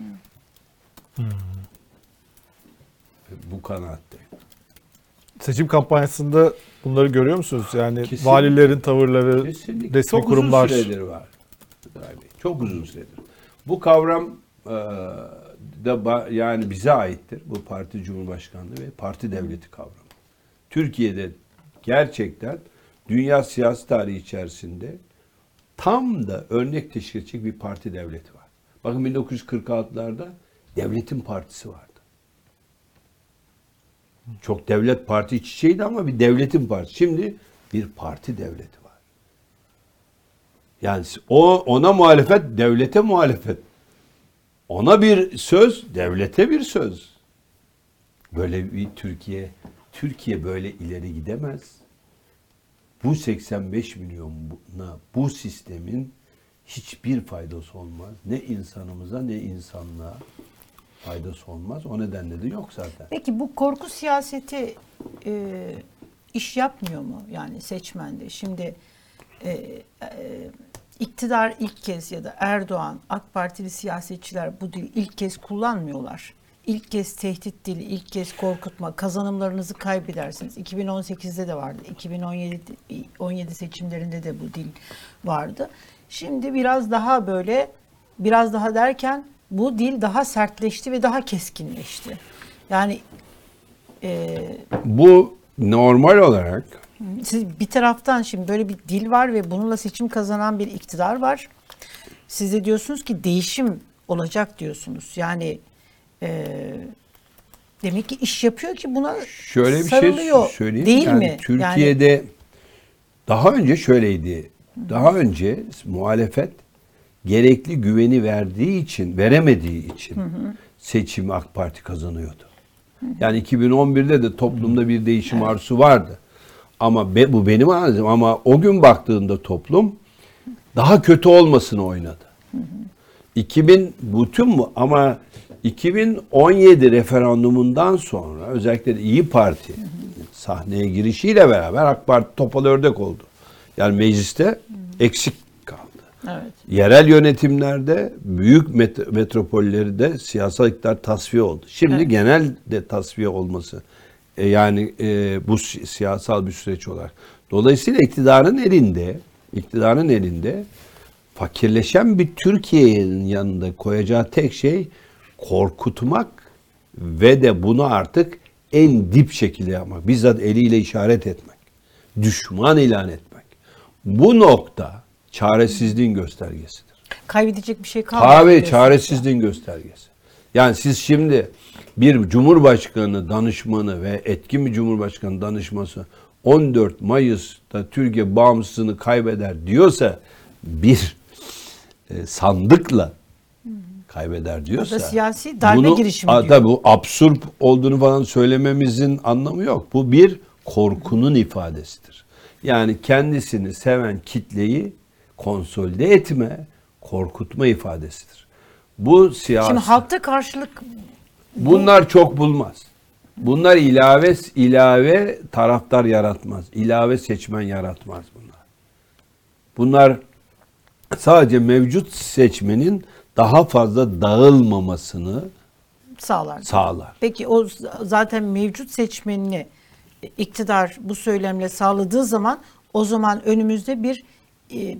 Bu kanaatteyim. Seçim kampanyasında bunları görüyor musunuz? Yani Kesinlikle. valilerin tavırları, Kesinlikle. resmi Çok kurumlar. uzun süredir var. Çok uzun süredir. Bu kavram e, da yani bize aittir. Bu parti cumhurbaşkanlığı ve parti devleti kavramı. Türkiye'de gerçekten dünya siyasi tarihi içerisinde tam da örnek teşkil edecek bir parti devleti var. Bakın 1946'larda devletin partisi vardı. Çok devlet parti iç içeydi ama bir devletin partisi. Şimdi bir parti devleti var. Yani o ona muhalefet, devlete muhalefet. Ona bir söz, devlete bir söz. Böyle bir Türkiye, Türkiye böyle ileri gidemez. Bu 85 milyona bu sistemin hiçbir faydası olmaz. Ne insanımıza ne insanlığa faydası olmaz. O nedenle de yok zaten. Peki bu korku siyaseti e, iş yapmıyor mu yani seçmende? Şimdi e, e, iktidar ilk kez ya da Erdoğan, AK Partili siyasetçiler bu dili ilk kez kullanmıyorlar. İlk kez tehdit dili, ilk kez korkutma, kazanımlarınızı kaybedersiniz. 2018'de de vardı, 2017 17 seçimlerinde de bu dil vardı. Şimdi biraz daha böyle, biraz daha derken bu dil daha sertleşti ve daha keskinleşti. Yani e, Bu normal olarak siz bir taraftan şimdi böyle bir dil var ve bununla seçim kazanan bir iktidar var. Siz de diyorsunuz ki değişim olacak diyorsunuz. Yani e, demek ki iş yapıyor ki buna Şöyle bir sarılıyor. şey söyleyeyim. Değil yani mi? Türkiye'de daha önce şöyleydi. Daha önce muhalefet gerekli güveni verdiği için, veremediği için seçimi AK Parti kazanıyordu. Yani 2011'de de toplumda bir değişim arzusu vardı. Ama be- bu benim analizim ama o gün baktığında toplum daha kötü olmasını oynadı. 2000 bütün bu ama 2017 referandumundan sonra özellikle İyi Parti sahneye girişiyle beraber AK Parti topal ördek oldu. Yani mecliste eksik. Evet. Yerel yönetimlerde büyük met- metropollerde siyasal iktidar tasfiye oldu. Şimdi genel de tasfiye olması e, yani e, bu si- siyasal bir süreç olarak. Dolayısıyla iktidarın elinde, iktidarın elinde fakirleşen bir Türkiye'nin yanında koyacağı tek şey korkutmak ve de bunu artık en dip şekilde yapmak. Bizzat eliyle işaret etmek. Düşman ilan etmek. Bu nokta çaresizliğin göstergesidir. Kaybedecek bir şey kalmadı. Tabii çaresizliğin göstergesi. Yani siz şimdi bir cumhurbaşkanı danışmanı ve etkin bir cumhurbaşkanı danışması 14 Mayıs'ta Türkiye bağımsızlığını kaybeder diyorsa bir e, sandıkla kaybeder diyorsa. Da siyasi darbe girişimi a, diyor. Tabii bu absürt olduğunu falan söylememizin anlamı yok. Bu bir korkunun ifadesidir. Yani kendisini seven kitleyi konsolide etme, korkutma ifadesidir. Bu siyasi. Şimdi halkta karşılık Bunlar çok bulmaz. Bunlar ilave ilave taraftar yaratmaz. İlave seçmen yaratmaz bunlar. Bunlar sadece mevcut seçmenin daha fazla dağılmamasını sağlar. sağlar. Peki o zaten mevcut seçmenini iktidar bu söylemle sağladığı zaman o zaman önümüzde bir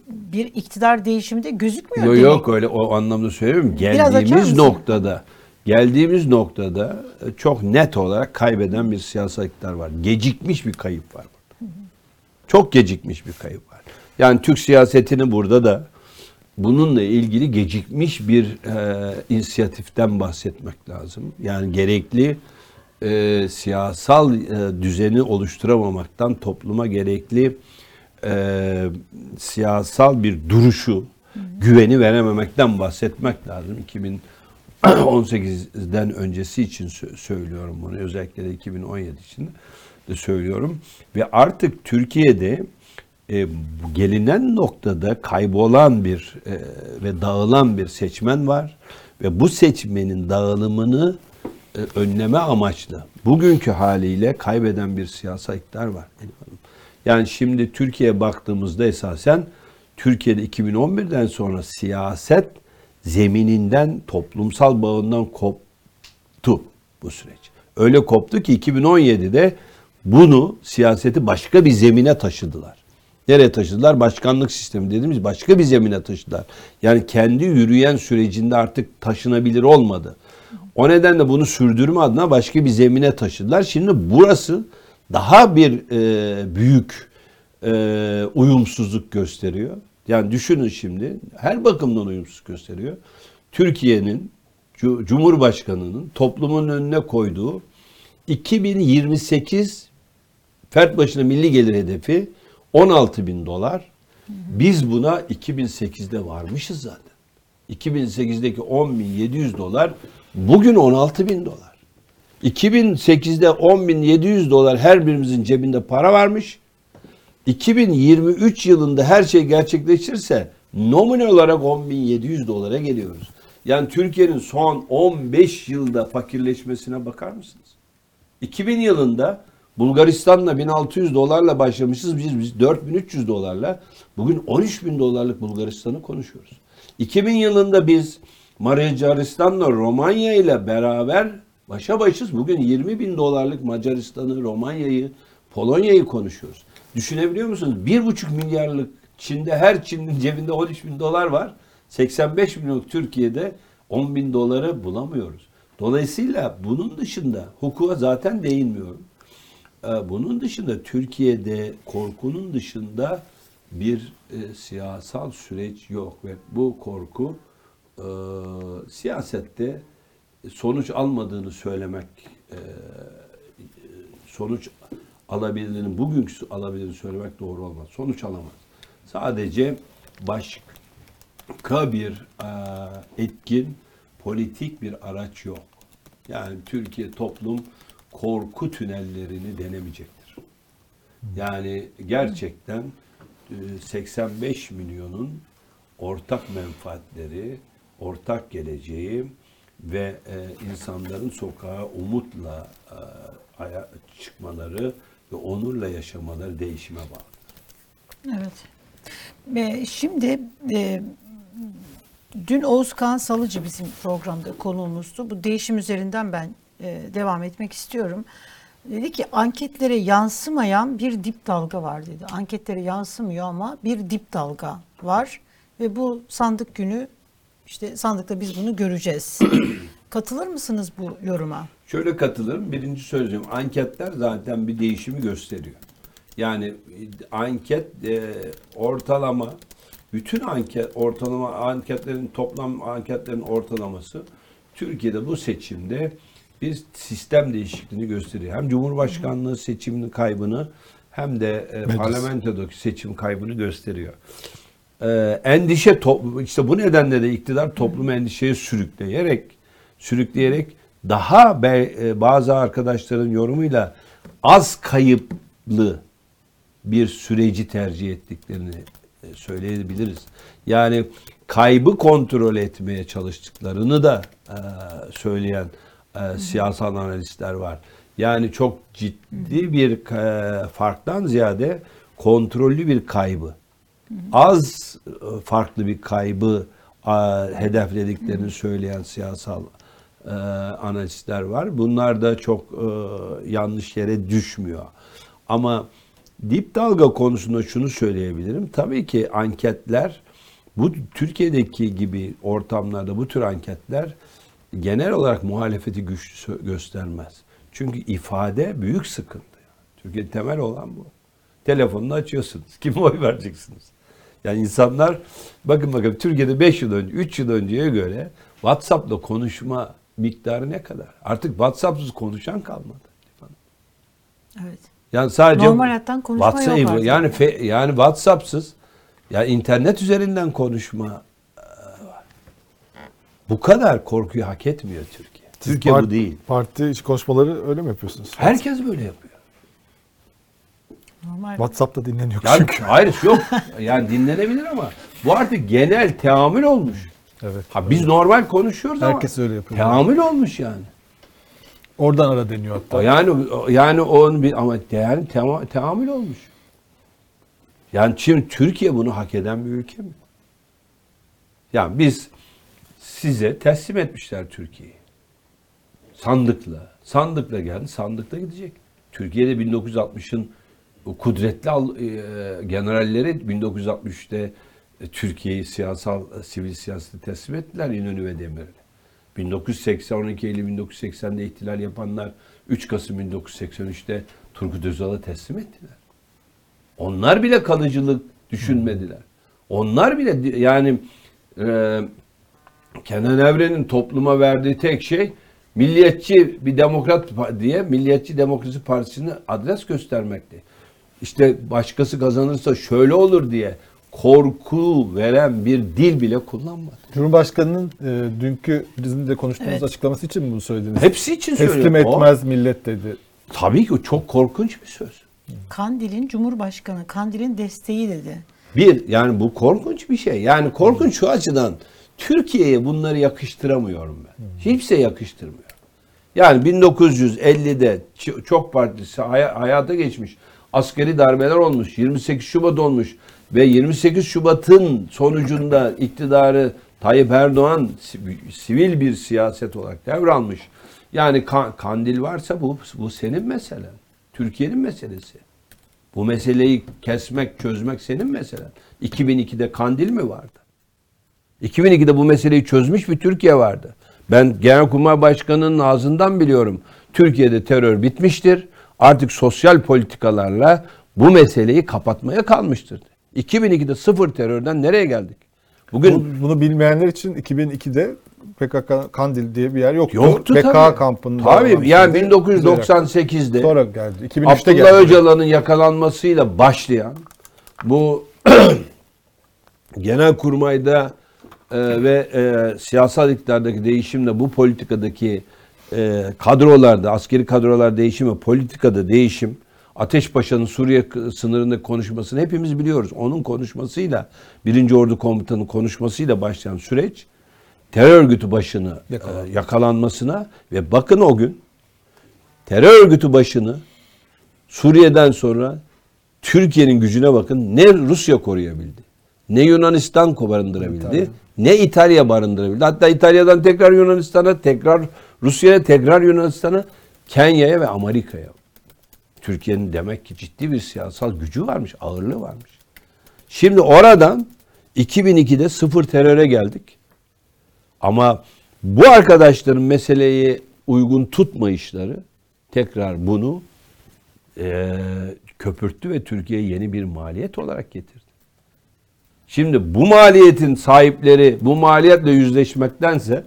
bir iktidar değişimi de gözükmüyor Yok yok öyle o anlamda açar Geldiğimiz noktada geldiğimiz noktada e, çok net olarak kaybeden bir siyasal iktidar var. Gecikmiş bir kayıp var burada. Çok gecikmiş bir kayıp var. Yani Türk siyasetini burada da bununla ilgili gecikmiş bir e, inisiyatiften bahsetmek lazım. Yani gerekli e, siyasal e, düzeni oluşturamamaktan topluma gerekli e, siyasal bir duruşu, güveni verememekten bahsetmek lazım. 2018'den öncesi için sö- söylüyorum bunu. Özellikle de 2017 için de söylüyorum. Ve artık Türkiye'de e, gelinen noktada kaybolan bir e, ve dağılan bir seçmen var. Ve bu seçmenin dağılımını e, önleme amaçlı bugünkü haliyle kaybeden bir siyasal iktidar var. Yani şimdi Türkiye'ye baktığımızda esasen Türkiye'de 2011'den sonra siyaset zemininden, toplumsal bağından koptu bu süreç. Öyle koptu ki 2017'de bunu siyaseti başka bir zemine taşıdılar. Nereye taşıdılar? Başkanlık sistemi dediğimiz başka bir zemine taşıdılar. Yani kendi yürüyen sürecinde artık taşınabilir olmadı. O nedenle bunu sürdürme adına başka bir zemine taşıdılar. Şimdi burası daha bir e, büyük e, uyumsuzluk gösteriyor. Yani düşünün şimdi her bakımdan uyumsuz gösteriyor. Türkiye'nin Cu- Cumhurbaşkanı'nın toplumun önüne koyduğu 2028 fert başına milli gelir hedefi 16 bin dolar. Biz buna 2008'de varmışız zaten. 2008'deki 10 bin 700 dolar bugün 16 bin dolar. 2008'de 10 bin 700 dolar her birimizin cebinde para varmış. 2023 yılında her şey gerçekleşirse nominal olarak 10.700 dolara geliyoruz. Yani Türkiye'nin son 15 yılda fakirleşmesine bakar mısınız? 2000 yılında Bulgaristan'la 1600 dolarla başlamışız. Biz, biz 4300 dolarla bugün 13.000 dolarlık Bulgaristan'ı konuşuyoruz. 2000 yılında biz Macaristan'la Romanya ile beraber başa başız. Bugün 20 bin dolarlık Macaristan'ı, Romanya'yı, Polonya'yı konuşuyoruz. Düşünebiliyor musunuz? 1,5 milyarlık Çin'de her Çin'in cebinde 13 bin dolar var. 85 milyonluk Türkiye'de 10 bin doları bulamıyoruz. Dolayısıyla bunun dışında hukuka zaten değinmiyorum. Ee, Bunun dışında Türkiye'de korkunun dışında bir e, siyasal süreç yok ve bu korku e, siyasette sonuç almadığını söylemek e, sonuç alabildiğini, bugünkü alabildiğini söylemek doğru olmaz. Sonuç alamaz. Sadece başka bir e, etkin politik bir araç yok. Yani Türkiye toplum korku tünellerini denemeyecektir. Yani gerçekten e, 85 milyonun ortak menfaatleri, ortak geleceği ve e, insanların sokağa umutla e, aya- çıkmaları ve onurla yaşamaları değişime bağlı. Evet. Ve şimdi e, dün Oğuzkan Salıcı bizim programda konuğumuzdu. Bu değişim üzerinden ben e, devam etmek istiyorum. Dedi ki anketlere yansımayan bir dip dalga var dedi. Anketlere yansımıyor ama bir dip dalga var ve bu sandık günü işte sandıkta biz bunu göreceğiz. *clears throat* Katılır mısınız bu yoruma? Şöyle katılırım. Birinci söyleyeceğim. Anketler zaten bir değişimi gösteriyor. Yani anket e, ortalama bütün anket ortalama anketlerin toplam anketlerin ortalaması Türkiye'de bu seçimde bir sistem değişikliğini gösteriyor. Hem Cumhurbaşkanlığı seçiminin kaybını hem de e, parlamentodaki seçim kaybını gösteriyor. Ee, endişe işte bu nedenle de iktidar toplumu endişeye sürükleyerek sürükleyerek daha be- e, bazı arkadaşların yorumuyla az kayıplı bir süreci tercih ettiklerini e, söyleyebiliriz. Yani kaybı kontrol etmeye çalıştıklarını da e, söyleyen e, siyasal analistler var. Yani çok ciddi bir e, farktan ziyade kontrollü bir kaybı az e, farklı bir kaybı hedeflediklerini söyleyen siyasal e, analistler var. Bunlar da çok e, yanlış yere düşmüyor. Ama dip dalga konusunda şunu söyleyebilirim. Tabii ki anketler bu Türkiye'deki gibi ortamlarda bu tür anketler genel olarak muhalefeti güçlü göstermez. Çünkü ifade büyük sıkıntı. Türkiye'de temel olan bu. Telefonunu açıyorsunuz. Kime oy vereceksiniz? Yani insanlar bakın bakın Türkiye'de 5 yıl önce, 3 yıl önceye göre WhatsApp'la konuşma miktarı ne kadar? Artık WhatsApp'sız konuşan kalmadı. Evet. Yani sadece Normal hayattan konuşma yok WhatsApp- artık. Yani fe- yani WhatsApp'sız ya internet üzerinden konuşma e, var. Bu kadar korkuyu hak etmiyor Türkiye. Siz Türkiye part- bu değil. Parti konuşmaları öyle mi yapıyorsunuz? Herkes böyle yapıyor. Normal. WhatsApp'ta dinleniyor Yani çünkü. *laughs* hayır yok. Yani dinlenebilir ama bu artık genel teamül olmuş. Evet. Ha biz normal konuşuyoruz ama Herkes öyle yapıyor. teamül olmuş yani. Oradan ara deniyor hatta. Yani yani onun bir ama yani teamül olmuş. Yani şimdi Türkiye bunu hak eden bir ülke mi? Yani biz size teslim etmişler Türkiye'yi. Sandıkla. Sandıkla geldi, sandıkla gidecek. Türkiye'de 1960'ın o kudretli e, generalleri 1963'te e, Türkiye'yi siyasal, e, sivil siyasete teslim ettiler İnönü ve Demirel. 1980, 12 Eylül 1980'de ihtilal yapanlar 3 Kasım 1983'te Turgut Özal'ı teslim ettiler. Onlar bile kalıcılık düşünmediler. Onlar bile yani e, Kenan Evren'in topluma verdiği tek şey milliyetçi bir demokrat diye Milliyetçi Demokrasi Partisi'ni adres göstermekti. İşte başkası kazanırsa şöyle olur diye korku veren bir dil bile kullanmadı. Cumhurbaşkanının e, dünkü bizim de konuştuğumuz Evet. açıklaması için mi bunu söylediniz? Hepsi için Teslim söylüyorum. O- etmez millet dedi. Tabii ki o çok korkunç bir söz. Kandil'in Cumhurbaşkanı, Kandil'in desteği dedi. Bir yani bu korkunç bir şey. Yani korkunç şu açıdan Türkiye'ye bunları yakıştıramıyorum ben. Kimse yakıştırmıyor. Yani 1950'de ç- çok partisi hay- hayata geçmiş. Askeri darbeler olmuş. 28 Şubat olmuş. Ve 28 Şubat'ın sonucunda iktidarı Tayyip Erdoğan si- sivil bir siyaset olarak devralmış. Yani ka- kandil varsa bu, bu senin meselen. Türkiye'nin meselesi. Bu meseleyi kesmek, çözmek senin meselen. 2002'de kandil mi vardı? 2002'de bu meseleyi çözmüş bir Türkiye vardı. Ben Genelkurmay Başkanı'nın ağzından biliyorum. Türkiye'de terör bitmiştir. Artık sosyal politikalarla bu meseleyi kapatmaya kalmıştır. 2002'de sıfır terörden nereye geldik? Bugün Bu- bunu bilmeyenler için 2002'de PKK Kandil diye bir yer yoktu. yoktu PKK tabii. kampında. Tabii yani şeydi. 1998'de Sonra geldi. 2003'te Abdullah geldi. Öcalan'ın yakalanmasıyla başlayan bu *clears throat* genel kurmayda e, ve e, siyasal iktidardaki değişimle bu politikadaki e, kadrolarda, askeri kadrolar değişimi, politikada değişim, Ateş Paşa'nın Suriye sınırında konuşmasını hepimiz biliyoruz. Onun konuşmasıyla, birinci Ordu Komutanı'nın konuşmasıyla başlayan süreç terör örgütü başını e, yakalanmasına ve bakın o gün terör örgütü başını Suriye'den sonra Türkiye'nin gücüne bakın ne Rusya koruyabildi. Ne Yunanistan barındırabildi. Ne İtalya barındırabildi. Hatta İtalya'dan tekrar Yunanistan'a, tekrar Rusya'ya, tekrar Yunanistan'a, Kenya'ya ve Amerika'ya. Türkiye'nin demek ki ciddi bir siyasal gücü varmış, ağırlığı varmış. Şimdi oradan 2002'de sıfır teröre geldik. Ama bu arkadaşların meseleyi uygun tutmayışları tekrar bunu eee, köpürttü ve Türkiye'ye yeni bir maliyet olarak getirdi. Şimdi bu maliyetin sahipleri bu maliyetle yüzleşmektense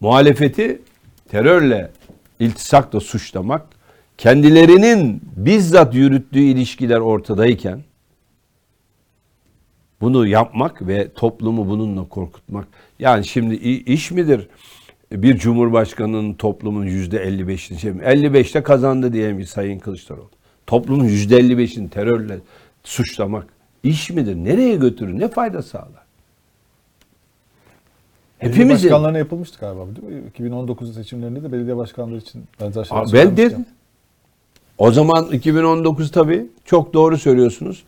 muhalefeti terörle iltisakla suçlamak, kendilerinin bizzat yürüttüğü ilişkiler ortadayken bunu yapmak ve toplumu bununla korkutmak. Yani şimdi iş midir bir cumhurbaşkanının toplumun yüzde 55'ini şey 55'te kazandı diyelim Sayın Kılıçdaroğlu. Toplumun yüzde 55'ini terörle suçlamak iş midir? Nereye götürür? Ne fayda sağlar? Belediye Hepimizin başkanlarına yapılmıştı galiba değil mi? 2019 seçimlerinde de belediye başkanları için benzer şeyler Aa, söylenmişti. Beldir. O zaman 2019 tabii çok doğru söylüyorsunuz.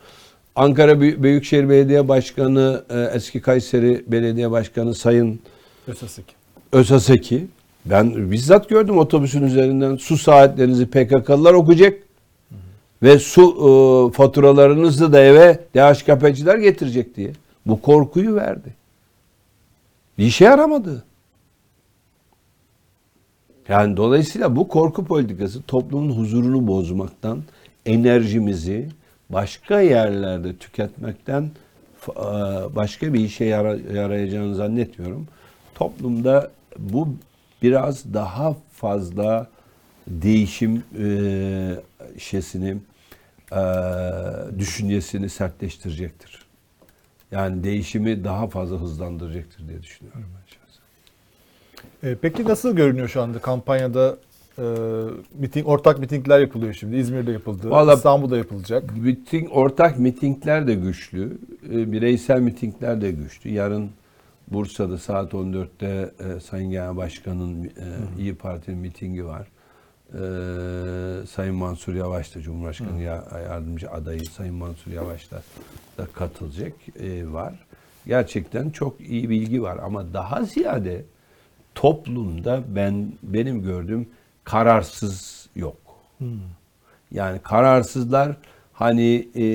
Ankara Büy- Büyükşehir Belediye Başkanı, e, eski Kayseri Belediye Başkanı Sayın Esasik. Özaseki. Ben bizzat gördüm otobüsün üzerinden su saatlerinizi PKK'lılar okuyacak. Ve su e, faturalarınızı da eve DHKP'ciler getirecek diye. Bu korkuyu verdi. Bir işe yaramadı. Yani dolayısıyla bu korku politikası toplumun huzurunu bozmaktan, enerjimizi başka yerlerde tüketmekten e, başka bir işe yara- yarayacağını zannetmiyorum. Toplumda bu biraz daha fazla değişim e, şeysini, e, düşüncesini sertleştirecektir. Yani değişimi daha fazla hızlandıracaktır diye düşünüyorum ben şahsen. E, peki nasıl görünüyor şu anda kampanyada e, miting, ortak mitingler yapılıyor şimdi. İzmir'de yapıldı. Vallahi- İstanbul'da yapılacak. Miting, ortak mitingler de güçlü, e, bireysel mitingler de güçlü. Yarın Bursa'da saat 14'te e, Sayın Genel Başkan'ın e, İyi Parti'nin mitingi var. E, Sayın Mansur Yavaş da Cumhurbaşkanı ya- yardımcı adayı Sayın Mansur Yavaş da, da katılacak e, var. Gerçekten çok iyi bilgi var ama daha ziyade toplumda ben benim gördüğüm kararsız yok. Yani kararsızlar hani e,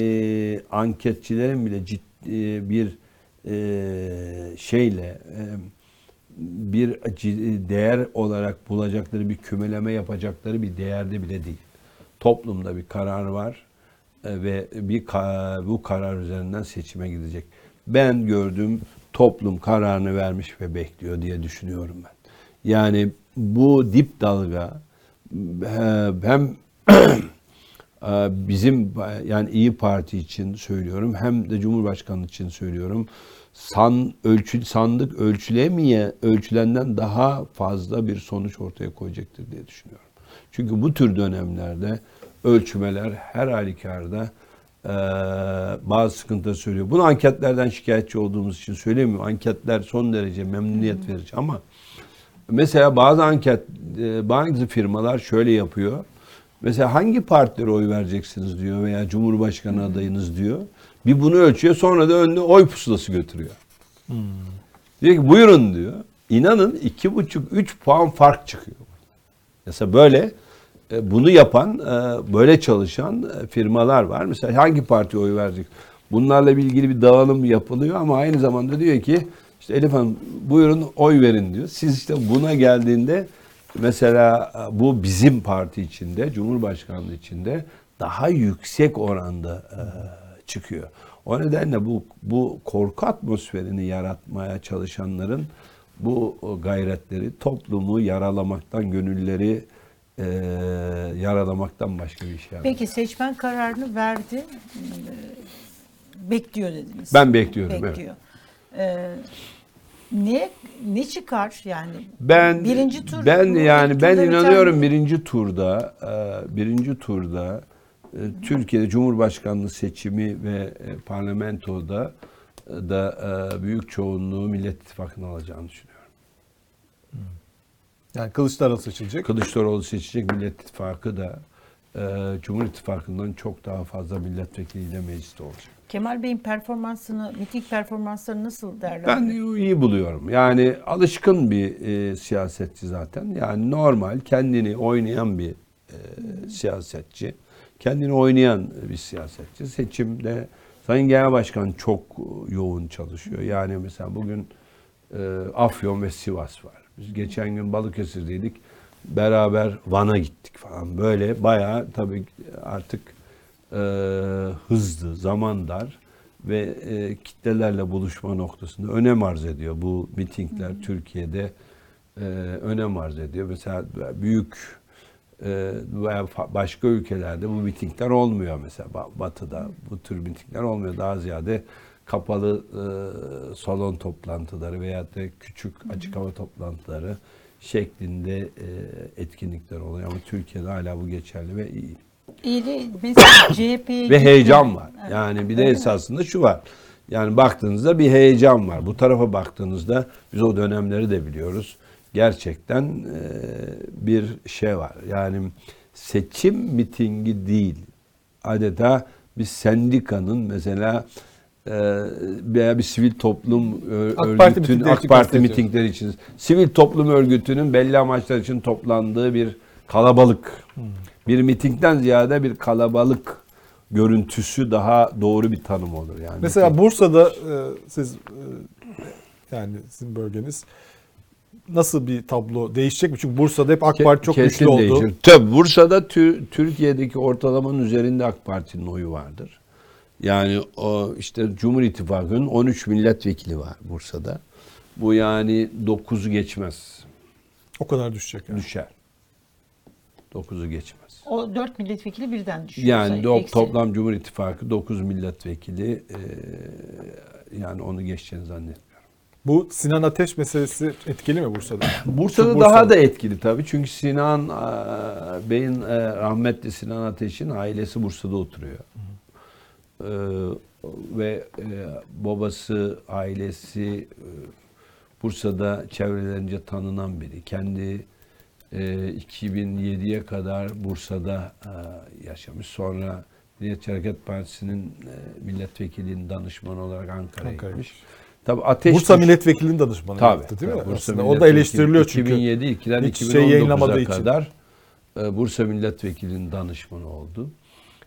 anketçilerin bile ciddi bir e, şeyle e, bir değer olarak bulacakları bir kümeleme yapacakları bir değerde bile değil. Toplumda bir karar var e, ve bir bu karar üzerinden seçime gidecek. Ben gördüğüm toplum kararını vermiş ve bekliyor diye düşünüyorum ben. Yani bu dip dalga hem *clears throat* e, bizim yani İyi Parti için söylüyorum hem de Cumhurbaşkanlığı için söylüyorum. San ölçü sandık ölçülemeye ölçülenden daha fazla bir sonuç ortaya koyacaktır diye düşünüyorum. Çünkü bu tür dönemlerde ölçümeler her halükarda e, bazı sıkıntıları söylüyor. Bunu anketlerden şikayetçi olduğumuz için söylemiyorum. Anketler son derece memnuniyet verici ama mesela bazı anket e, bazı firmalar şöyle yapıyor. Mesela hangi partilere oy vereceksiniz diyor veya Cumhurbaşkanı adayınız diyor. Bir bunu ölçüyor sonra da önüne oy pusulası götürüyor. Diyor ki buyurun diyor. İnanın iki buçuk üç puan fark çıkıyor. Mesela böyle e, bunu yapan, e, böyle çalışan e, firmalar var. Mesela hangi partiye oy verecek? Bunlarla ilgili bir dağılım yapılıyor ama aynı zamanda diyor ki işte Elif Hanım buyurun oy verin diyor. Siz işte buna geldiğinde mesela bu bizim parti içinde, Cumhurbaşkanlığı içinde daha yüksek oranda çıkıyor. O nedenle bu bu korku atmosferini yaratmaya çalışanların bu gayretleri toplumu yaralamaktan, gönülleri e, yaralamaktan başka bir şey yapmıyor. Peki seçmen kararını verdi. Bekliyor dediniz. Ben bekliyorum, evet. Bekliyor. Ee, ne ne çıkar yani? Ben birinci tur ben yani ben inanıyorum birinci turda e, birinci turda e, Türkiye'de Cumhurbaşkanlığı seçimi ve e, parlamentoda e, da e, büyük çoğunluğu Millet İttifakı'nın alacağını düşünüyorum. Yani Kılıçdaroğlu seçilecek. Kılıçdaroğlu seçecek Millet İttifakı da e, Cumhur İttifakı'ndan çok daha fazla milletvekiliyle mecliste olacak. Kemal Bey'in performansını, miting performanslarını nasıl değerlendiriyorsunuz? Ben iyi buluyorum. Yani alışkın bir e, siyasetçi zaten. Yani normal kendini oynayan bir e, siyasetçi. Kendini oynayan bir siyasetçi. Seçimde Sayın Genel Başkan çok yoğun çalışıyor. Yani mesela bugün e, Afyon ve Sivas var. Biz geçen gün Balıkesir'deydik. Beraber Van'a gittik falan. Böyle bayağı tabii artık e, hızlı, zaman dar ve e, kitlelerle buluşma noktasında önem arz ediyor. Bu mitingler Türkiye'de e, önem arz ediyor. Mesela büyük e, veya fa- başka ülkelerde bu mitingler olmuyor mesela Ba- Batı'da bu tür mitingler olmuyor. Daha ziyade kapalı e, salon toplantıları veya da küçük açık hava toplantıları şeklinde e, etkinlikler oluyor ama Türkiye'de hala bu geçerli ve iyi. İyi de mesela CHP'ye Ve heyecan var. Yani bir de esasında şu var. Yani baktığınızda bir heyecan var. Bu tarafa baktığınızda biz o dönemleri de biliyoruz. Gerçekten e, bir şey var. Yani seçim mitingi değil. Adeta bir sendikanın mesela e, veya bir sivil toplum ö- AK Parti AK Parti mitingleri için sivil toplum örgütünün belli amaçlar için toplandığı bir kalabalık. Bir mitingden ziyade bir kalabalık görüntüsü daha doğru bir tanım olur yani. Mesela Bursa'da e, siz e, yani sizin bölgeniz nasıl bir tablo değişecek mi? Çünkü Bursa'da hep AK Parti çok kesin güçlü oldu. değişir. Tabii Bursa'da tü- Türkiye'deki ortalamanın üzerinde AK Parti'nin oyu vardır. Yani o işte Cumhur İttifakı'nın 13 milletvekili var Bursa'da. Bu yani 9'u geçmez. O kadar düşecek yani. Düşer. 9'u geçmez. O dört milletvekili birden düşüyor. Yani do- toplam Cumhur İttifakı 9 milletvekili eee, yani onu geçeceğini zannetmiyorum. Bu Sinan Ateş meselesi etkili mi Bursa'da? *clears throat* Bursa'da Bursa'da. daha da etkili tabii. Çünkü Sinan eee, Bey'in eee, rahmetli Sinan Ateş'in ailesi Bursa'da oturuyor. Eee, ve eee, babası, ailesi eee, Bursa'da çevrelerince tanınan biri. Kendi eee, 2007'ye kadar Bursa'da eee, yaşamış. Sonra Milliyetçi Hareket Partisi'nin eee, milletvekilinin danışmanı olarak Ankara'ya Ankara'ya gitmiş. Tabii Ateş Bursa milletvekilinin danışmanı Tabii. yaptı değil mi? Bursa Aslında o da eleştiriliyor çünkü. 2007 2'den Hiç şey 2019'a yayınlamadığı için. kadar e, Bursa Milletvekili'nin danışmanı oldu.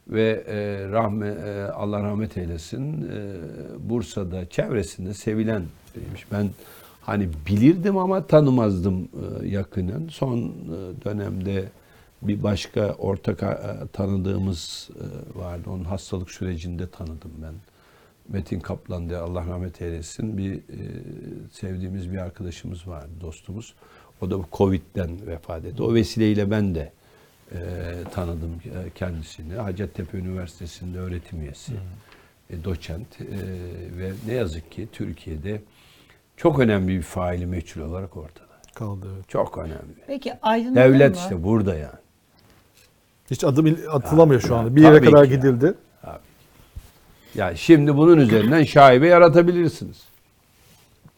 Ve e, rahme, e, Allah rahmet eylesin e, Bursa'da çevresinde sevilen biriymiş. Ben hani bilirdim ama tanımazdım e, yakinen. Son e, dönemde bir başka ortak e, tanıdığımız e, vardı. Onun hastalık sürecinde tanıdım ben. Metin Kaplan diye Allah rahmet eylesin bir e, sevdiğimiz bir arkadaşımız vardı, dostumuz. O da bu Covid'den vefat etti. O vesileyle ben de e, tanıdım e, kendisini. Hacettepe Üniversitesi'nde öğretim üyesi, e, doçent e, ve ne yazık ki Türkiye'de çok önemli bir faili meçhul olarak ortada. Kaldı. evet. Çok önemli. Peki aydınlatın Devlet işte burada yani. Hiç adım atılamıyor şu Ha, anda. Bir yere kadar gidildi. Yani şimdi bunun üzerinden şaibe yaratabilirsiniz.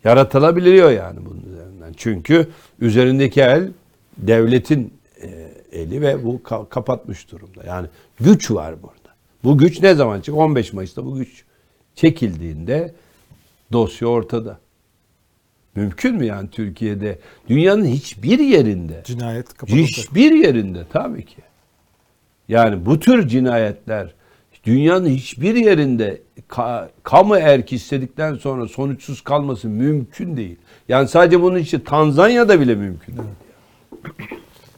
Yaratılabiliyor yani bunun üzerinden. Çünkü üzerindeki el devletin e, eli ve bu ka- kapatmış durumda. Yani güç var burada. Bu güç ne zaman çık? 15 Mayıs'ta bu güç çekildiğinde dosya ortada. Mümkün mü yani Türkiye'de? Dünyanın hiçbir yerinde Cinayet kapatıldı. Hiçbir yerinde tabii ki. Yani bu tür cinayetler dünyanın hiçbir yerinde ka- kamu erki istedikten sonra sonuçsuz kalması mümkün değil. Yani sadece bunun için Tanzanya'da bile mümkün değil.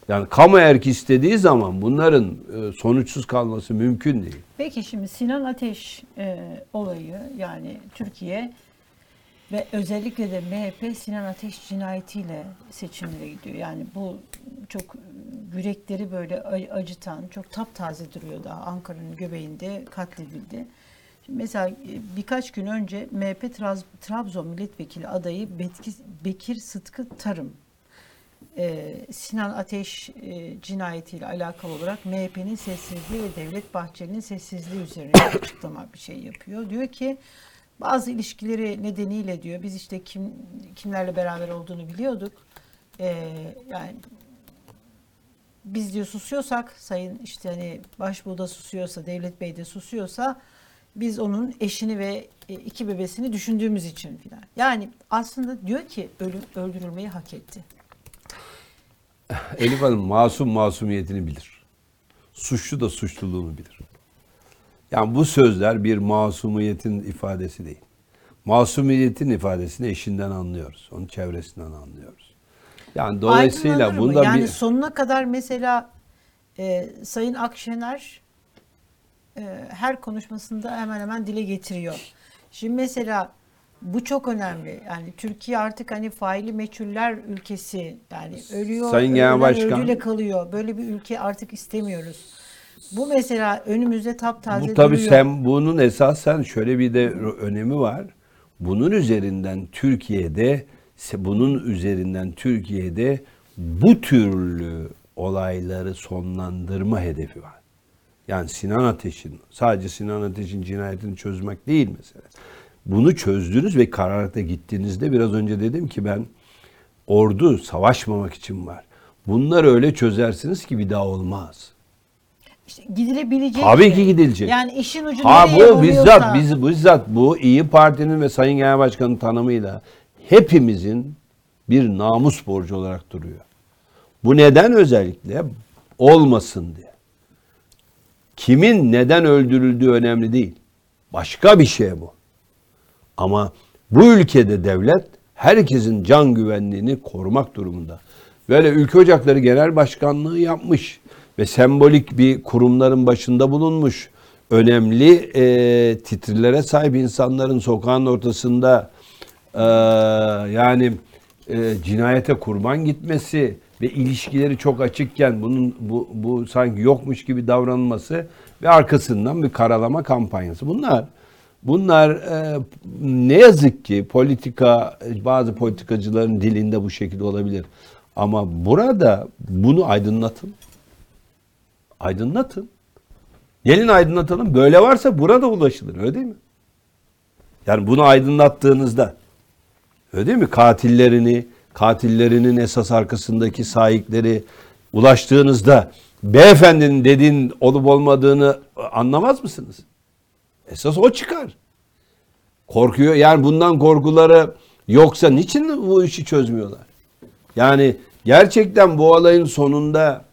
Yani kamu erki istediği zaman bunların e, sonuçsuz kalması mümkün değil. Peki şimdi Sinan Ateş e, olayı yani Türkiye ve özellikle de MHP Sinan Ateş cinayetiyle seçimlere gidiyor. Yani bu çok e, yürekleri böyle acıtan, çok taptaze duruyor daha Ankara'nın göbeğinde katledildi. Şimdi mesela e, birkaç gün önce MHP Trabzon milletvekili adayı Betki, Bekir Sıtkı Tarım e, Sinan Ateş e, cinayetiyle alakalı olarak MHP'nin sessizliği ve Devlet Bahçeli'nin sessizliği üzerine açıklama bir şey yapıyor. Diyor ki bazı ilişkileri nedeniyle diyor biz işte kim kimlerle beraber olduğunu biliyorduk. E, yani biz diyor susuyorsak sayın işte hani başbuğda susuyorsa Devlet Bey de susuyorsa biz onun eşini ve e, iki bebesini düşündüğümüz için filan. Yani aslında diyor ki ölüm, öldürülmeyi hak etti. Elif Hanım masum masumiyetini bilir. Suçlu da suçluluğunu bilir. Yani bu sözler bir masumiyetin ifadesi değil. Masumiyetin ifadesini eşinden anlıyoruz. Onun çevresinden anlıyoruz. Yani dolayısıyla bunda yani bir sonuna kadar mesela e, Sayın Akşener e, her konuşmasında hemen hemen dile getiriyor. Şimdi mesela bu çok önemli. Yani Türkiye artık hani faili meçhuller ülkesi. Yani ölüyor, Sayın Genel Başkan- öldüğüyle kalıyor. Böyle bir ülke artık istemiyoruz. Bu mesela önümüzde taptaze bu tabii duruyor. sen bunun esasen şöyle bir de önemi var. Bunun üzerinden Türkiye'de bunun üzerinden Türkiye'de bu türlü olayları sonlandırma hedefi var. Yani Sinan Ateş'in sadece Sinan Ateş'in cinayetini çözmek değil mesela. Bunu çözdünüz ve kararata gittiğinizde biraz önce dedim ki ben ordu savaşmamak için var. Bunları öyle çözersiniz ki bir daha olmaz. İşte gidilebilecek. Tabii ki gidilecek. Yani işin ucu Ha nereye bu bizzat biz bizzat bu İyi Parti'nin ve Sayın Genel Başkan'ın tanımıyla hepimizin bir namus borcu olarak duruyor. Bu neden özellikle olmasın diye. Kimin neden öldürüldüğü önemli değil. Başka bir şey bu. Ama bu ülkede devlet herkesin can güvenliğini korumak durumunda. Böyle Ülke Ocakları Genel Başkanlığı yapmış ve sembolik bir kurumların başında bulunmuş. Önemli e, titrilere sahip insanların sokağın ortasında e, yani e, cinayete kurban gitmesi ve ilişkileri çok açıkken bunun bu, bu sanki yokmuş gibi davranılması ve arkasından bir karalama kampanyası. Bunlar bunlar e, ne yazık ki politika bazı politikacıların dilinde bu şekilde olabilir. Ama burada bunu aydınlatın. Aydınlatın. Gelin aydınlatalım. Böyle varsa burada ulaşılır. Öyle değil mi? Yani bunu aydınlattığınızda öyle değil mi? Katillerini, katillerinin esas arkasındaki sahipleri ulaştığınızda beyefendinin dediğin olup olmadığını anlamaz mısınız? Esas o çıkar. Korkuyor. Yani bundan korkuları yoksa niçin bu işi çözmüyorlar? Yani gerçekten bu olayın sonunda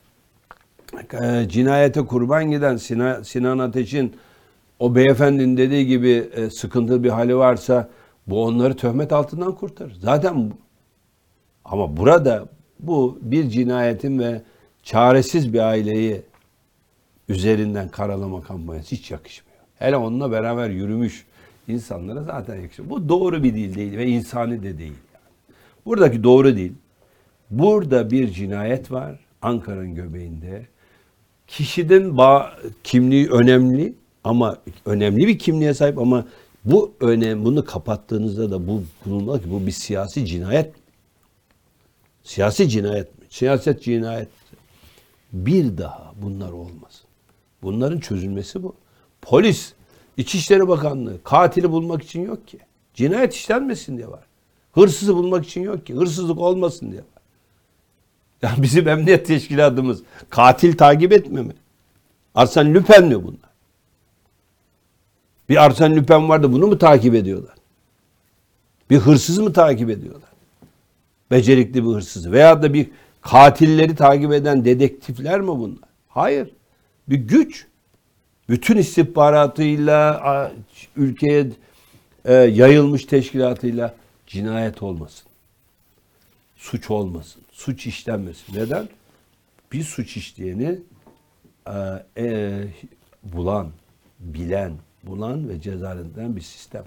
e, cinayete kurban giden Sinan, Ateş'in o beyefendinin dediği gibi e, sıkıntılı bir hali varsa bu onları töhmet altından kurtarır. Zaten. Ama burada bu bir cinayetin ve çaresiz bir aileyi üzerinden karalama kampanyası hiç yakışmıyor. Hele onunla beraber yürümüş insanlara zaten yakışıyor. Bu doğru bir dil değil ve insani de değil. Buradaki doğru değil. Burada bir cinayet var Ankara'nın göbeğinde. Kişinin bağ, kimliği önemli ama önemli bir kimliğe sahip ama bu önem bunu kapattığınızda da bu bulunmalı ki bu bir siyasi cinayet. Siyasi cinayet mi? Siyaset cinayet. Bir daha bunlar olmasın. Bunların çözülmesi bu. Polis, İçişleri Bakanlığı katili bulmak için yok ki. Cinayet işlenmesin diye var. Hırsızı bulmak için yok ki. Hırsızlık olmasın diye var. Ya bizim emniyet teşkilatımız katil takip etme mi? Arsene Lüpen mi bunlar? Bir Arsene Lüpen var da bunu mu takip ediyorlar? Bir hırsız mı takip ediyorlar? Becerikli bir hırsızı veya da bir katilleri takip eden dedektifler mi bunlar? Hayır. Bir güç. Bütün istihbaratıyla ülkeye e, yayılmış teşkilatıyla cinayet olmasın. Suç olmasın. Suç işlenmesin. Neden? Bir suç işleyeni e, e, bulan, bilen, bulan ve cezalandırılan bir sistem.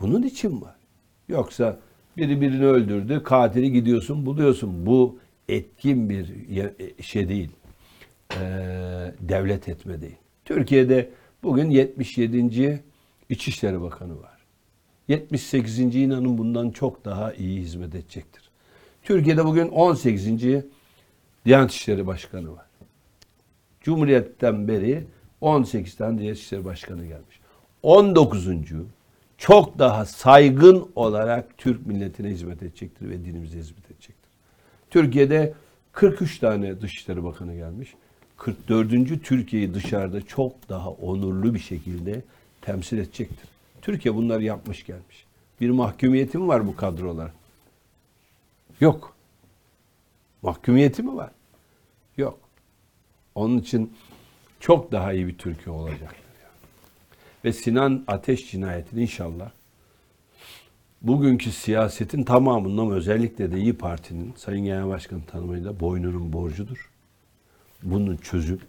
Bunun için var. Yoksa biri birini öldürdü, katili gidiyorsun, buluyorsun. Bu etkin bir ye- şey değil. Ee, devlet etme değil. Türkiye'de bugün 77. İçişleri Bakanı var. 78. inanın bundan çok daha iyi hizmet edecektir. Türkiye'de bugün 18. Diyanet İşleri Başkanı var. Cumhuriyet'ten beri 18 tane Diyanet İşleri Başkanı gelmiş. 19. çok daha saygın olarak Türk milletine hizmet edecektir ve dinimize hizmet edecektir. Türkiye'de 43 tane Dışişleri Bakanı gelmiş. 44. Türkiye'yi dışarıda çok daha onurlu bir şekilde temsil edecektir. Türkiye bunları yapmış gelmiş. Bir mahkumiyeti mi var bu kadrolar? Yok. Mahkumiyeti mi var? Yok. Onun için çok daha iyi bir Türkiye olacaktır. Ve Sinan Ateş cinayetini inşallah bugünkü siyasetin tamamının ama özellikle de İyi Parti'nin Sayın Genel Başkanı tanımıyla boynunun borcudur. Bunun çözüm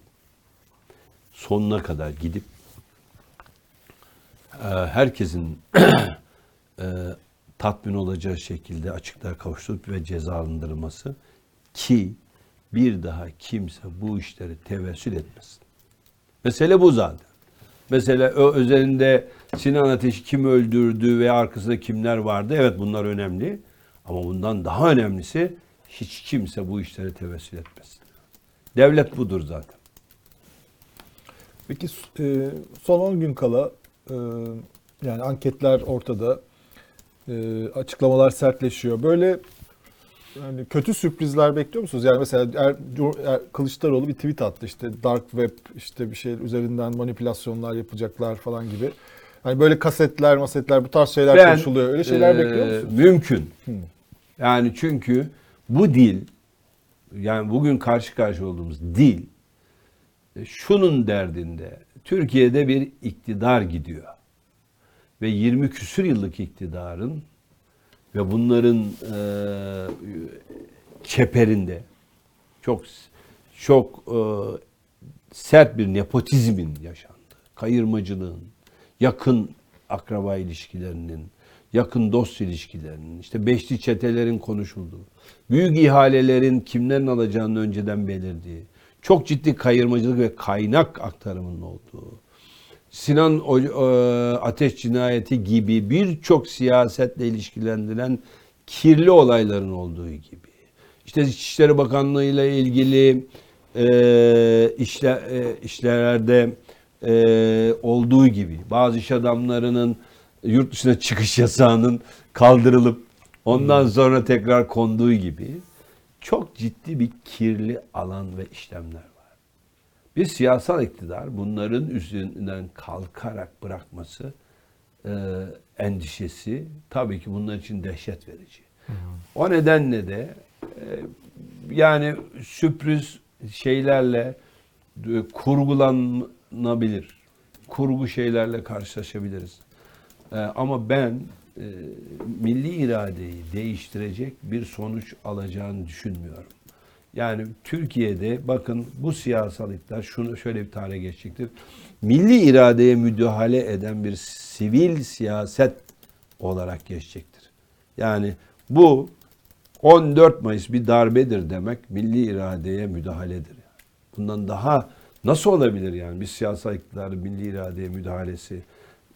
sonuna kadar gidip e, herkesin *clears throat* e, tatmin olacağı şekilde açıklığa kavuşturup ve cezalandırılması ki bir daha kimse bu işleri tevessül etmesin. Mesele bu zaten. Mesela o özelinde Sinan Ateş'i kim öldürdü ve arkasında kimler vardı? Evet bunlar önemli. Ama bundan daha önemlisi hiç kimse bu işlere tevessül etmesin. Devlet budur zaten. Peki e, son 10 gün kala e, yani anketler ortada. E, açıklamalar sertleşiyor. Böyle yani kötü sürprizler bekliyor musunuz? Yani mesela er, er, Kılıçdaroğlu bir tweet attı işte dark web işte bir şey üzerinden manipülasyonlar yapacaklar falan gibi. Hani böyle kasetler, masetler bu tarz şeyler Ben, konuşuluyor. Öyle şeyler e, bekliyor musunuz? Mümkün. Yani çünkü bu dil yani bugün karşı karşı olduğumuz dil e, şunun derdinde. Türkiye'de bir iktidar gidiyor. Ve 20 küsür yıllık iktidarın ve bunların e, çeperinde çok çok e, sert bir nepotizmin yaşandığı, kayırmacılığın, yakın akraba ilişkilerinin, yakın dost ilişkilerinin, işte beşli çetelerin konuşulduğu, büyük ihalelerin kimlerin alacağının önceden belirdiği, çok ciddi kayırmacılık ve kaynak aktarımının olduğu, Sinan e, Ateş cinayeti gibi birçok siyasetle ilişkilendirilen kirli olayların olduğu gibi. İşte İçişleri Bakanlığı ile ilgili e, işle, e, işlerde e, olduğu gibi bazı iş adamlarının yurt dışına çıkış yasağının kaldırılıp ondan sonra tekrar konduğu gibi çok ciddi bir kirli alan ve işlemler. Bir siyasal iktidar bunların üzerinden kalkarak bırakması e, endişesi tabii ki bunlar için dehşet verici. O nedenle de e, yani sürpriz şeylerle e, kurgulanabilir. Kurgu şeylerle karşılaşabiliriz. E, ama ben e, milli iradeyi değiştirecek bir sonuç alacağını düşünmüyorum. Yani Türkiye'de bakın bu siyasal iktidar şunu şöyle bir tarihe geçecektir. Milli iradeye müdahale eden bir sivil siyaset olarak geçecektir. Yani bu 14 Mayıs bir darbedir demek milli iradeye müdahaledir. Bundan daha nasıl olabilir yani bir siyasal iktidarın milli iradeye müdahalesi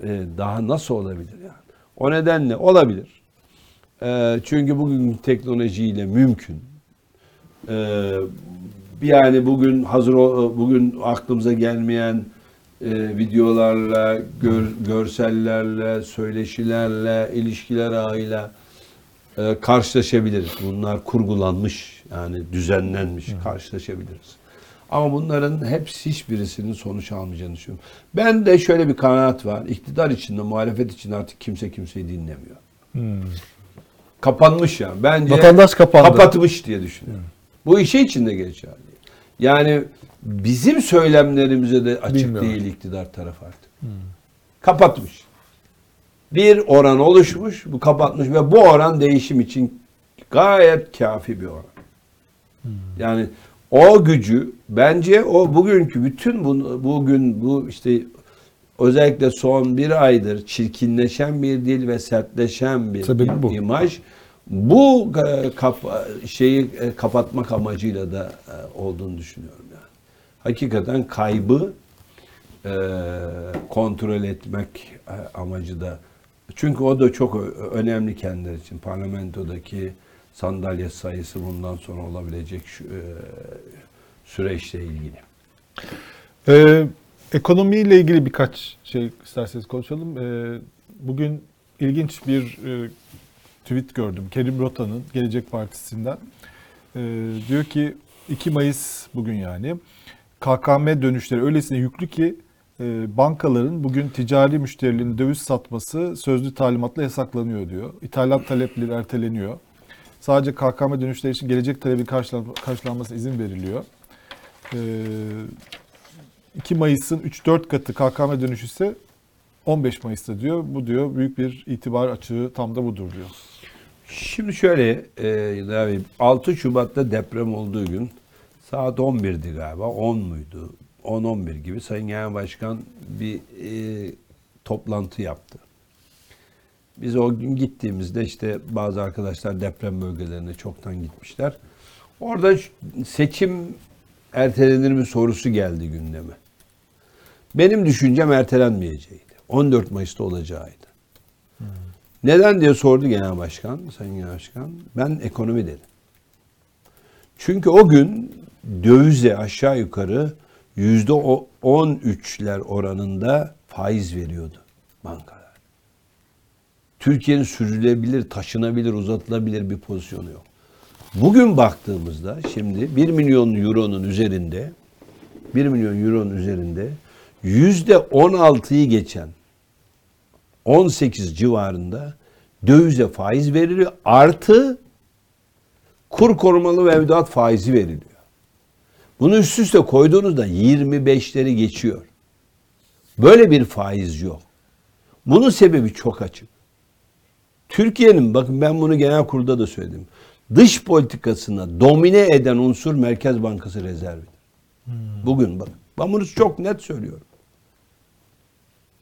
e, daha nasıl olabilir yani? O nedenle olabilir. E, çünkü bugün teknolojiyle mümkün. E, yani bugün hazır bugün aklımıza gelmeyen e, videolarla, gör, görsellerle, söyleşilerle, ilişkiler ağıyla e, karşılaşabiliriz. Bunlar kurgulanmış yani düzenlenmiş karşılaşabiliriz. Ama bunların hepsi hiçbirisinin sonuç almayacağını düşünüyorum. Ben de şöyle bir kanaat var. İktidar içinde, muhalefet için artık kimse kimseyi dinlemiyor. Kapanmış yani. Bence Vatandaş kapandı. kapatmış diye düşünüyorum. Bu işe içinde geçerli. Yani bizim söylemlerimize de açık Bilmiyorum. değil iktidar tarafı artık. Kapatmış. Bir oran oluşmuş, bu kapatmış ve bu oran değişim için gayet kafi bir oran. Yani o gücü bence o bugünkü bütün bu, bugün bu işte özellikle son bir aydır çirkinleşen bir dil ve sertleşen bir Sebebi bu. imaj bu e, kap- şeyi e, kapatmak amacıyla da e, olduğunu düşünüyorum yani. Hakikaten kaybı e, kontrol etmek e, amacı da çünkü o da çok önemli kendileri için parlamentodaki sandalye sayısı bundan sonra olabilecek e, süreçle ilgili. Ee, ekonomiyle ilgili birkaç şey isterseniz konuşalım. Ee, bugün ilginç bir e, tweet gördüm. Kerim Rota'nın Gelecek Partisi'nden. Ee, diyor ki 2 Mayıs bugün yani KKM dönüşleri öylesine yüklü ki e, bankaların bugün ticari müşterilerin döviz satması sözlü talimatla yasaklanıyor diyor. İthalat talepleri erteleniyor. Sadece KKM dönüşleri için gelecek talebi karşılan- karşılanmasına izin veriliyor. Ee, 2 Mayıs'ın 3-4 katı KKM dönüşü ise 15 Mayıs'ta diyor. Bu diyor büyük bir itibar açığı tam da budur diyor. Şimdi şöyle e, abi, 6 Şubat'ta deprem olduğu gün saat 11'di galiba 10 muydu? 10-11 gibi Sayın Genel Başkan bir e, toplantı yaptı. Biz o gün gittiğimizde işte bazı arkadaşlar deprem bölgelerine çoktan gitmişler. Orada seçim ertelenir mi sorusu geldi gündeme. Benim düşüncem ertelenmeyeceğiydi. 14 Mayıs'ta olacağıydı. Neden diye sordu Genel Başkan, Sayın Genel Başkan. Ben ekonomi dedim. Çünkü o gün dövize aşağı yukarı yüzde 13'ler oranında faiz veriyordu bankalar. Türkiye'nin sürülebilir, taşınabilir, uzatılabilir bir pozisyonu yok. Bugün baktığımızda şimdi 1 milyon euronun üzerinde 1 milyon euronun üzerinde yüzde 16'yı geçen 18 civarında dövize faiz veriliyor. Artı kur korumalı mevduat faizi veriliyor. Bunu üst üste koyduğunuzda 25'leri geçiyor. Böyle bir faiz yok. Bunun sebebi çok açık. Türkiye'nin bakın ben bunu genel kurulda da söyledim. Dış politikasına domine eden unsur Merkez Bankası rezervidir. Bugün bakın. Ben bunu çok net söylüyorum.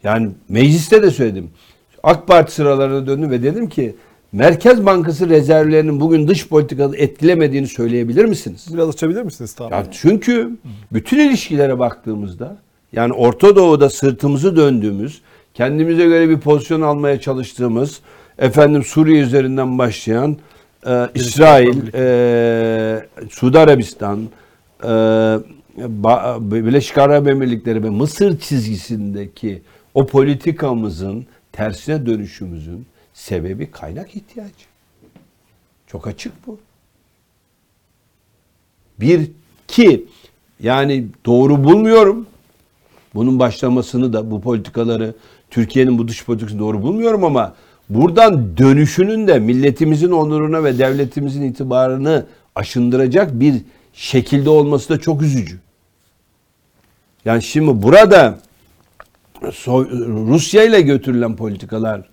Yani mecliste de söyledim. AK Parti sıralarına döndüm ve dedim ki Merkez Bankası rezervlerinin bugün dış politikada etkilemediğini söyleyebilir misiniz? Biraz açabilir misiniz? Tamam. Ya çünkü bütün ilişkilere baktığımızda yani Orta Doğu'da sırtımızı döndüğümüz, kendimize göre bir pozisyon almaya çalıştığımız, efendim Suriye üzerinden başlayan e, İsrail, e, Suudi Arabistan, e, Birleşik Arap Emirlikleri ve Mısır çizgisindeki o politikamızın tersine dönüşümüzün sebebi kaynak ihtiyacı. Çok açık bu. Bir ki yani doğru bulmuyorum. Bunun başlamasını da bu politikaları Türkiye'nin bu dış politikasını doğru bulmuyorum ama buradan dönüşünün de milletimizin onuruna ve devletimizin itibarını aşındıracak bir şekilde olması da çok üzücü. Yani şimdi burada so- Rusya ile götürülen politikalar,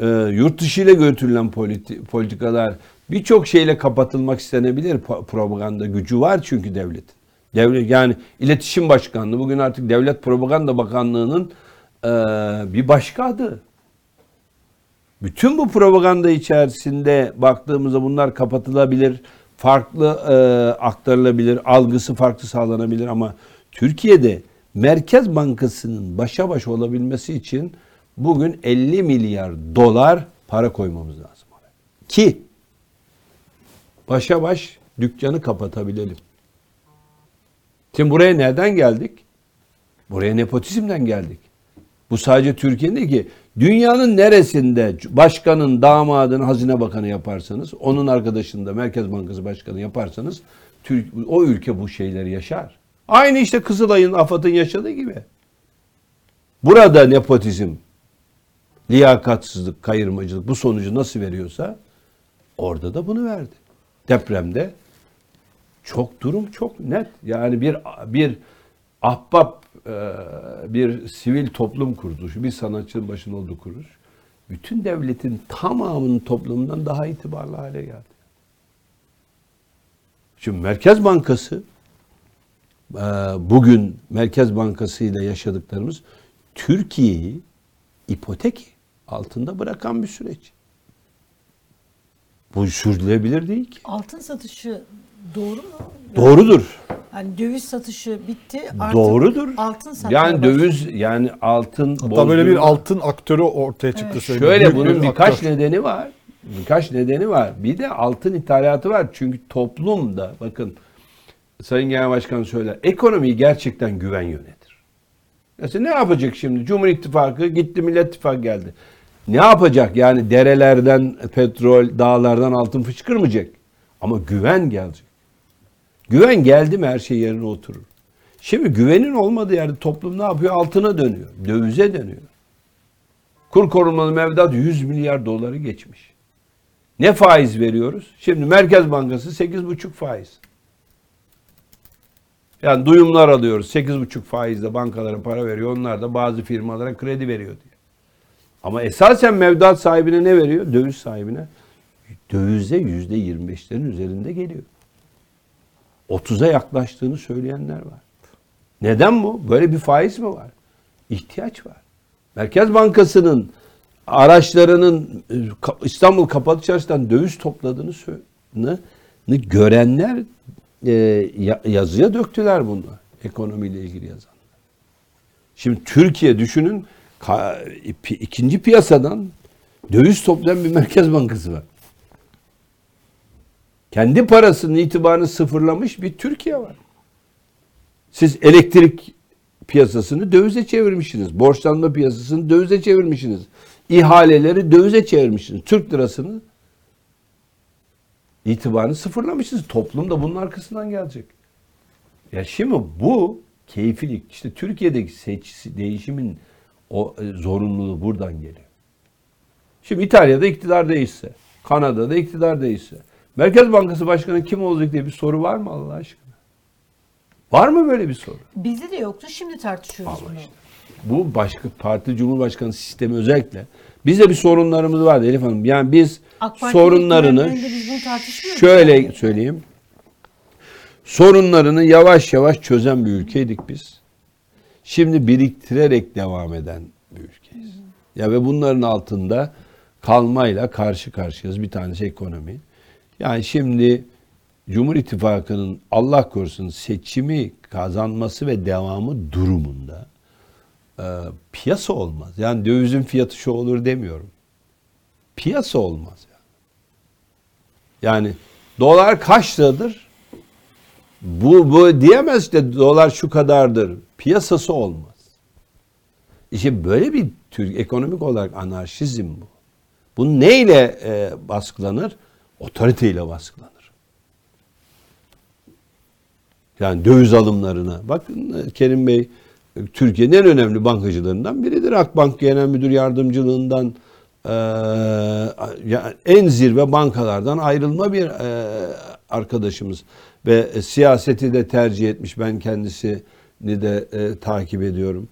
e, yurt dışı ile götürülen politi- politikalar birçok şeyle kapatılmak istenebilir. Propaganda gücü var çünkü devletin. Devlet yani iletişim başkanlığı bugün artık Devlet Propaganda Bakanlığı'nın e, bir başka adı. Bütün bu propaganda içerisinde baktığımızda bunlar kapatılabilir, farklı e, aktarılabilir, algısı farklı sağlanabilir ama Türkiye'de Merkez Bankası'nın başa baş olabilmesi için bugün 50 milyar dolar para koymamız lazım. Ki başa baş dükkanı kapatabilelim. Şimdi buraya nereden geldik? Buraya nepotizmden geldik. Bu sadece Türkiye'nin değil ki. Dünyanın neresinde başkanın, damadını hazine bakanı yaparsanız, onun arkadaşını da Merkez Bankası Başkanı yaparsanız Türk, o ülke bu şeyleri yaşar. Aynı işte Kızılay'ın, AFAD'ın yaşadığı gibi. Burada nepotizm, liyakatsızlık, kayırmacılık bu sonucu nasıl veriyorsa orada da bunu verdi. Depremde çok durum çok net. Yani bir bir ahbap e, bir sivil toplum kuruluşu, bir sanatçının başında olduğu kuruluş bütün devletin tamamının toplumundan daha itibarlı hale geldi. Şimdi Merkez Bankası bugün Merkez Bankası ile yaşadıklarımız Türkiye'yi ipotek altında bırakan bir süreç. Bu sürdürülebilir değil ki. Altın satışı doğru mu? Doğrudur. Yani döviz satışı bitti. Artık Doğrudur. Altın satmaya Yani başladı. döviz yani altın Hatta böyle bir altın aktörü ortaya çıktı. söyleyeyim. Şöyle Büyük bunun bir birkaç aktör. nedeni var. Birkaç nedeni var. Bir de altın ithalatı var. Çünkü toplumda bakın Sayın Genel Başkan söyler. Ekonomiyi gerçekten güven yönetir. Mesela ne yapacak şimdi? Cumhur İttifakı gitti Millet İttifakı geldi. Ne yapacak? Yani derelerden petrol, dağlardan altın fışkırmayacak. Ama güven gelecek. Güven geldi mi her şey yerine oturur. Şimdi güvenin olmadığı yerde toplum ne yapıyor? Altına dönüyor. Dövize dönüyor. Kur korumalı mevduat 100 milyar doları geçmiş. Ne faiz veriyoruz? Şimdi Merkez Bankası 8,5 faiz. Yani duyumlar alıyoruz. 8,5 faizle bankalara para veriyor. Onlar da bazı firmalara kredi veriyor diye. Ama esasen mevduat sahibine ne veriyor? Döviz sahibine. Dövize %25'lerin üzerinde geliyor. 30'a yaklaştığını söyleyenler var. Neden bu? Böyle bir faiz mi var? İhtiyaç var. Merkez Bankası'nın araçlarının e, İstanbul Kapalı Çarşı'dan döviz topladığını görenler e, ya- yazıya döktüler bunu. Ekonomiyle ilgili yazanlar. Şimdi Türkiye düşünün ikinci piyasadan döviz toplayan bir merkez bankası var. Kendi parasının itibarını sıfırlamış bir Türkiye var. Siz elektrik piyasasını dövize çevirmişsiniz. Borçlanma piyasasını dövize çevirmişsiniz. İhaleleri dövize çevirmişsiniz. Türk lirasını itibarını sıfırlamışsınız. Toplum da bunun arkasından gelecek. Ya şimdi bu keyfilik. işte Türkiye'deki seçisi, değişimin o e, zorunluluğu buradan geliyor. Şimdi İtalya'da iktidar değişse, Kanada'da iktidar değişse, Merkez Bankası Başkanı kim olacak diye bir soru var mı Allah aşkına? Var mı böyle bir soru? Bizde de yoktu. Şimdi tartışıyoruz Ama bunu. işte. Bu başka parti cumhurbaşkanı sistemi özellikle. Bizde bir sorunlarımız vardı Elif Hanım. Yani biz AK Parti sorunlarını şöyle söyleyeyim. Sorunlarını yavaş yavaş çözen bir ülkeydik biz. Şimdi biriktirerek devam eden bir ülkeyiz. Ya ve bunların altında kalmayla karşı karşıyayız. Bir tanesi ekonomi. Yani şimdi Cumhur İttifakı'nın Allah korusun seçimi kazanması ve devamı durumunda e, piyasa olmaz. Yani dövizin fiyatı şu olur demiyorum. Piyasa olmaz yani. Dolar kaç liradır? Bu, bu diyemez işte dolar şu kadardır. Piyasası olmaz. İşte böyle bir tür ekonomik olarak anarşizm bu. Bu neyle e, baskılanır? Otoriteyle baskılanır. Yani döviz alımlarına. Bakın Kerim Bey Türkiye'nin en önemli bankacılarından biridir. Akbank Genel Müdür Yardımcılığından ya- en zirve bankalardan ayrılma bir e, arkadaşımız. ve e, siyaseti de tercih etmiş. Ben kendisini de e, takip ediyorum.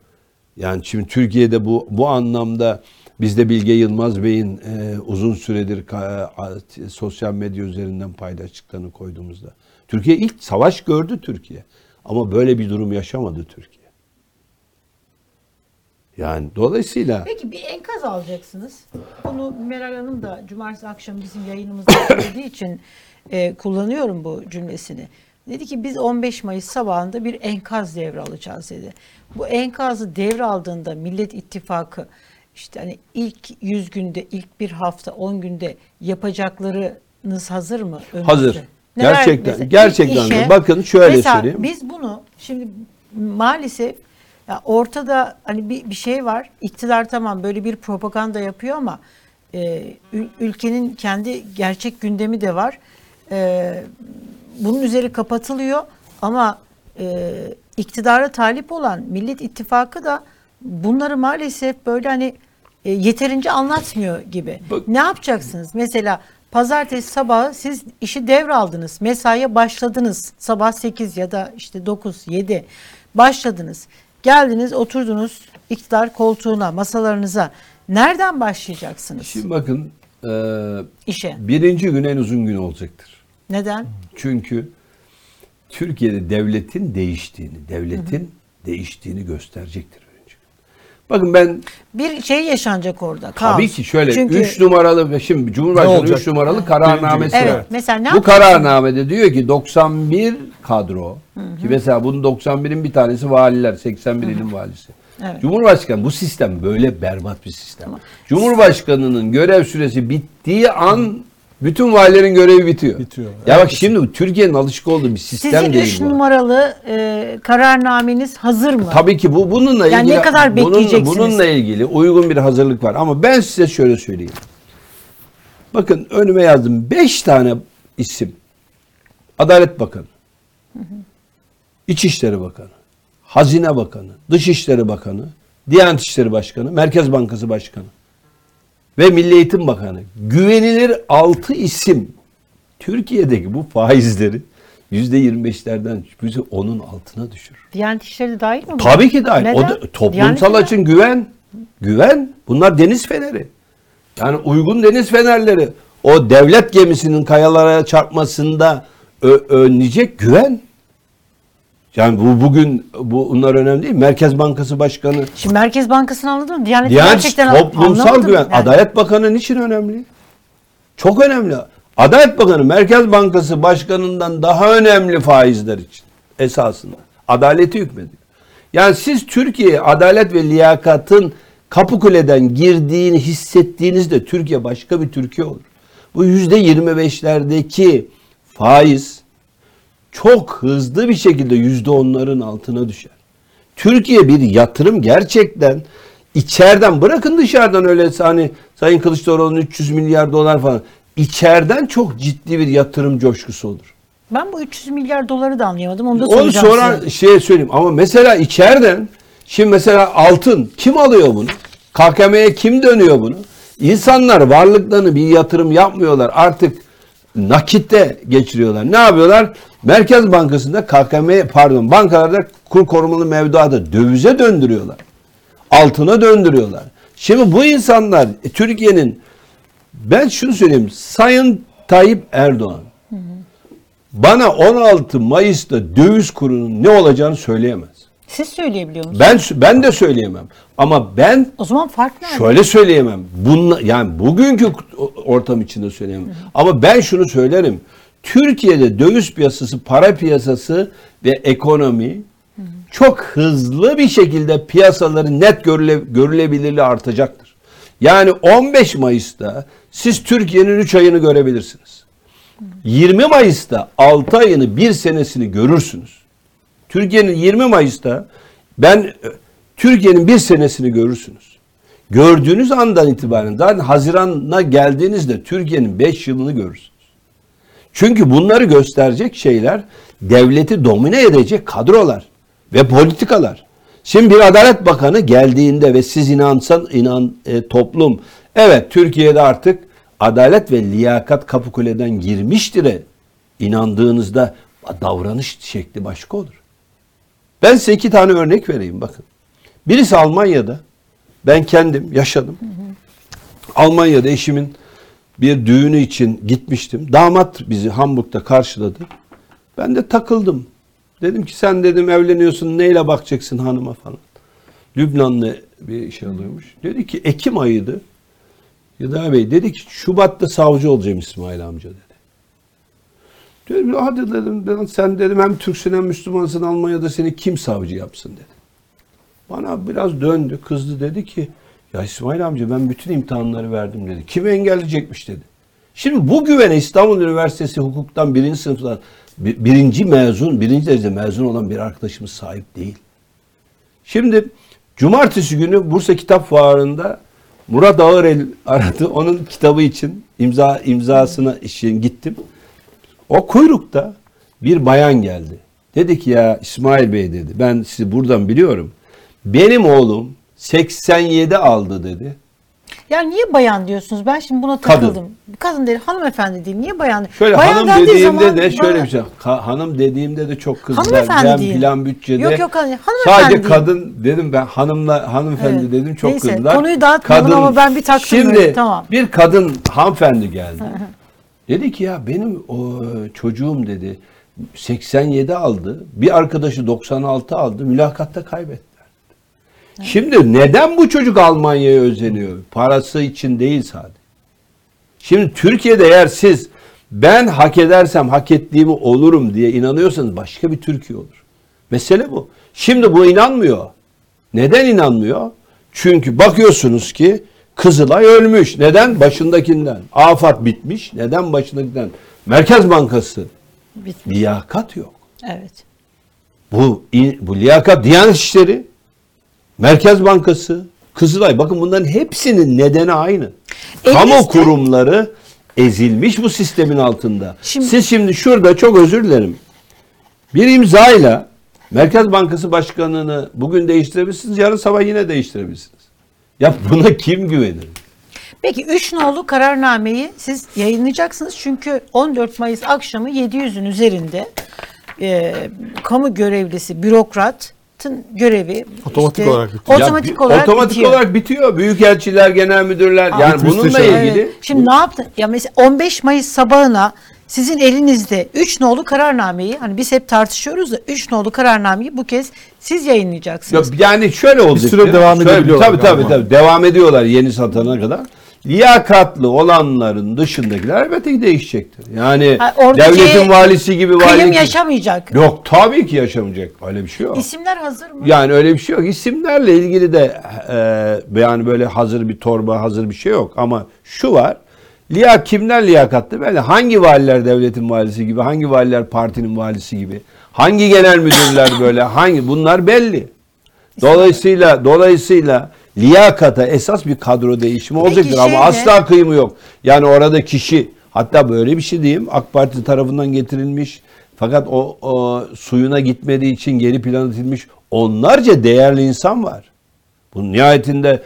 Yani şimdi Türkiye'de bu bu anlamda biz de Bilge Yılmaz Bey'in uzun süredir sosyal medya üzerinden paylaştıklarını koyduğumuzda. Türkiye ilk savaş gördü Türkiye. Ama böyle bir durum yaşamadı Türkiye. Yani dolayısıyla Peki bir enkaz alacaksınız. Bunu Meral Hanım da cumartesi akşamı bizim yayınımızda *coughs* söylediği için e, kullanıyorum bu cümlesini. Dedi ki biz 15 Mayıs sabahında bir enkaz devralacağız dedi. Bu enkazı devraldığında Millet İttifakı işte hani ilk 100 günde, ilk bir hafta, 10 günde yapacaklarınız hazır mı? önünüzde? Hazır. Gerçekten- mesela gerçekten de. Bakın şöyle mesela söyleyeyim. Biz bunu şimdi maalesef ya ortada hani bir, bir şey var. İktidar tamam böyle bir propaganda yapıyor ama e, ül- ülkenin kendi gerçek gündemi de var. E, bunun üzeri kapatılıyor ama e, iktidara talip olan Millet İttifakı da bunları maalesef böyle hani e, yeterince anlatmıyor gibi. Bak- Ne yapacaksınız? Mesela pazartesi sabahı siz işi devraldınız. Mesaiye başladınız. Sabah 8 ya da işte 9, 7 başladınız. Geldiniz, oturdunuz iktidar koltuğuna, masalarınıza. Nereden başlayacaksınız şimdi bakın e, işe? birinci gün en uzun gün olacaktır. Neden? Çünkü Türkiye'de devletin değiştiğini, devletin değiştiğini gösterecektir birinci gün. Bakın ben Bir şey yaşanacak orada. tabii kaos. ki şöyle Çünkü 3 numaralı şimdi Cumhurbaşkanı olacak? 3 numaralı kararnamesi Evet, var. mesela ne Bu kararnamede diyor ki 91 kadro ki mesela bunun 91'in bir tanesi valiler, 81 ilin valisi. Evet. Cumhurbaşkanı bu sistem böyle berbat bir sistem. Cumhurbaşkanının görev süresi bittiği an bütün valilerin görevi bitiyor. Bitiyor. Ya bak şimdi bu Türkiye'nin alışık olduğu bir sistem sizin değil 3 bu. numaralı e, kararnameniz hazır mı? Tabii ki bu bununla Yani ilgili ne kadar bununla, bekleyeceksiniz? bununla ilgili uygun bir hazırlık var ama ben size şöyle söyleyeyim. Bakın önüme yazdım 5 tane isim. Adalet Bakanı. İçişleri Bakanı. Hazine Bakanı, Dışişleri Bakanı, Diyanet İşleri Başkanı, Merkez Bankası Başkanı ve Milli Eğitim Bakanı. Güvenilir 6 isim Türkiye'deki bu faizleri %25'lerden bizi onun altına düşürür. Diyanet İşleri de dahil mi? buna? Tabii ki dahil. O Neden? da toplumsal Diyanet açın güven. Güven. Bunlar deniz feneri. Yani uygun deniz fenerleri. O devlet gemisinin kayalara çarpmasında ö- önleyecek güven. Yani bu bugün bu bunlar önemli değil. Merkez Bankası Başkanı, Şimdi Merkez Bankası'nı anladın mı? Diyanet, Diyanet gerçekten toplumsal güven. Yani. Adalet Bakanı niçin önemli? Çok önemli. Adalet Bakanı Merkez Bankası Başkanı'ndan daha önemli faizler için esasında. Adaleti hükmediyor. Yani siz Türkiye'ye adalet ve liyakatın Kapıkule'den girdiğini hissettiğinizde Türkiye başka bir Türkiye olur. Bu yüzde 25'lerdeki faiz çok hızlı bir şekilde yüzde onların altına düşer. Türkiye bir yatırım gerçekten içeriden bırakın dışarıdan öyle hani Sayın Kılıçdaroğlu'nun 300 milyar dolar falan içeriden çok ciddi bir yatırım coşkusu olur. Ben bu 300 milyar doları da anlayamadım. Onu da Onu soracağım sonra size. şey söyleyeyim ama mesela içeriden şimdi mesela altın kim alıyor bunu? KKM'ye kim dönüyor bunu? İnsanlar varlıklarını bir yatırım yapmıyorlar. Artık nakitte geçiriyorlar. Ne yapıyorlar? Merkez Bankası'nda KKM pardon bankalarda kur korumalı mevduatı dövize döndürüyorlar. Altına döndürüyorlar. Şimdi bu insanlar e, Türkiye'nin ben şunu söyleyeyim. Sayın Tayyip Erdoğan bana 16 Mayıs'ta döviz kurunun ne olacağını söyleyemez. Siz söyleyebiliyor musunuz? Ben ben de söyleyemem. Ama ben O zaman fark nerede? şöyle söyleyemem. Bunla, yani bugünkü ortam içinde söyleyemem. Ama ben şunu söylerim. Türkiye'de döviz piyasası, para piyasası ve ekonomi çok hızlı bir şekilde piyasaları net görüle, görülebilirliği artacaktır. Yani 15 Mayıs'ta siz Türkiye'nin 3 ayını görebilirsiniz. 20 Mayıs'ta 6 ayını, 1 senesini görürsünüz. Türkiye'nin 20 Mayıs'ta ben e, Türkiye'nin bir senesini görürsünüz. Gördüğünüz andan itibaren zaten Haziran'a geldiğinizde Türkiye'nin 5 yılını görürsünüz. Çünkü bunları gösterecek şeyler devleti domine edecek kadrolar ve politikalar. Şimdi bir Adalet Bakanı geldiğinde ve siz inansan inan e, toplum evet Türkiye'de artık adalet ve liyakat Kapıkule'den girmiştir e, inandığınızda davranış şekli başka olur. Ben size iki tane örnek vereyim bakın. Birisi Almanya'da. Ben kendim yaşadım. Almanya'da eşimin bir düğünü için gitmiştim. Damat bizi Hamburg'da karşıladı. Ben de takıldım. Dedim ki sen dedim evleniyorsun neyle bakacaksın hanıma falan. Lübnanlı bir şey alıyormuş. Dedi ki Ekim ayıydı. Yıda Bey dedi ki Şubat'ta savcı olacağım İsmail amca dedi. Dedim hadi dedim ben, sen dedim hem Türksün hem Müslümansın Almanya'da seni kim savcı yapsın dedi. Bana biraz döndü kızdı dedi ki ya İsmail amca ben bütün imtihanları verdim dedi. Kim engelleyecekmiş dedi. Şimdi bu güvene İstanbul Üniversitesi hukuktan birinci sınıftan bi- birinci mezun, birinci derece mezun olan bir arkadaşımız sahip değil. Şimdi cumartesi günü Bursa Kitap Fuarı'nda Murat Ağırel aradı. Onun kitabı için imza imzasına için gittim. O kuyrukta bir bayan geldi. Dedi ki ya İsmail Bey dedi ben sizi buradan biliyorum. Benim oğlum 87 aldı dedi. Ya niye bayan diyorsunuz? Ben şimdi buna Kadın. takıldım. Kadın değil, hanımefendi değil. Niye bayan? Şöyle bayan hanım dendiği dediğimde zaman de şöyle bana- bir şey. Ka- hanım dediğimde de çok kızlar. Hanımefendi Ben diyeyim. plan bütçede. Yok, yok, hani hanımefendi Sadece diyeyim. kadın dedim ben hanımla hanımefendi Evet. dedim çok Neyse, kızlar. konuyu dağıtmayalım ama ben bir taktım Şimdi böyle, tamam. bir kadın hanımefendi geldi. *laughs* dedi ki ya benim o çocuğum dedi 87 aldı. Bir arkadaşı 96 aldı. Mülakatta kaybettiler. Şimdi neden bu çocuk Almanya'ya özeniyor? Parası için değil sadece. Şimdi Türkiye'de eğer siz ben hak edersem hak ettiğimi olurum diye inanıyorsanız başka bir Türkiye olur. Mesele bu. Şimdi bu inanmıyor. Neden inanmıyor? Çünkü bakıyorsunuz ki Kızılay ölmüş. Neden? Başındakinden. Afat bitmiş. Neden başındakinden? Merkez Bankası. Bitmiş. Liyakat yok. Evet. Bu, bu liyakat Diyanet İşleri, Merkez Bankası, Kızılay. Bakın bunların hepsinin nedeni aynı. Kamu Elinizde- kurumları ezilmiş bu sistemin altında. Şimdi- Siz şimdi şurada çok özür dilerim. Bir imzayla Merkez Bankası Başkanı'nı bugün değiştirebilirsiniz, yarın sabah yine değiştirebilirsiniz. Ya buna kim güvenir? Peki 3 nolu kararnameyi siz yayınlayacaksınız. Çünkü 14 Mayıs akşamı 700'ün üzerinde e, kamu görevlisi, bürokratın görevi Otomatik olarak bitiyor. Otomatik Ya bi- olarak otomatik bitiyor. olarak bitiyor. Büyükelçiler, genel müdürler yani bitmiş bununla ilgili Evet. Şimdi ne yaptın? Ya mesela 15 Mayıs sabahına sizin elinizde 3 nolu kararnameyi hani biz hep tartışıyoruz da 3 nolu kararnameyi bu kez siz yayınlayacaksınız. Ya yani şöyle olacak. süre devam edebiliyorlar Tabii tabii tabii. Devam ediyorlar yeni satana kadar. Liyakatlı olanların dışındakiler elbette ki değişecektir. Yani Ha, devletin valisi gibi Kıyım vali yaşamayacak. Yok tabii ki yaşamayacak. Öyle bir şey yok. İsimler hazır mı? Yani öyle bir şey yok. İsimlerle ilgili de e, yani böyle hazır bir torba, hazır bir şey yok. Ama şu var. Liya kimler liyakatlı? Böyle hangi valiler devletin valisi gibi, hangi valiler partinin valisi gibi, hangi genel müdürler böyle, hangi bunlar belli. Dolayısıyla dolayısıyla liyakata esas bir kadro değişimi Peki olacaktır ama asla kıyımı yok. Yani orada kişi hatta böyle bir şey diyeyim AK Parti tarafından getirilmiş fakat o, o suyuna gitmediği için geri plan edilmiş onlarca değerli insan var. Bu nihayetinde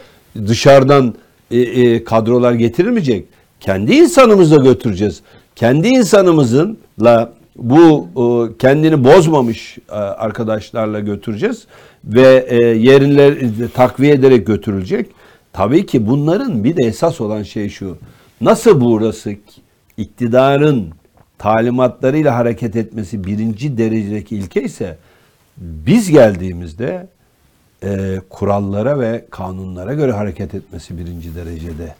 dışarıdan e, e, kadrolar getirilmeyecek. Kendi insanımızla götüreceğiz. Kendi insanımızınla bu e, kendini bozmamış e, arkadaşlarla götüreceğiz ve e, yerler takviye ederek götürülecek. Tabii ki bunların bir de esas olan şey şu. Nasıl burası iktidarın talimatlarıyla hareket etmesi birinci derecedeki ilke ise biz geldiğimizde e, kurallara ve kanunlara göre hareket etmesi birinci derecede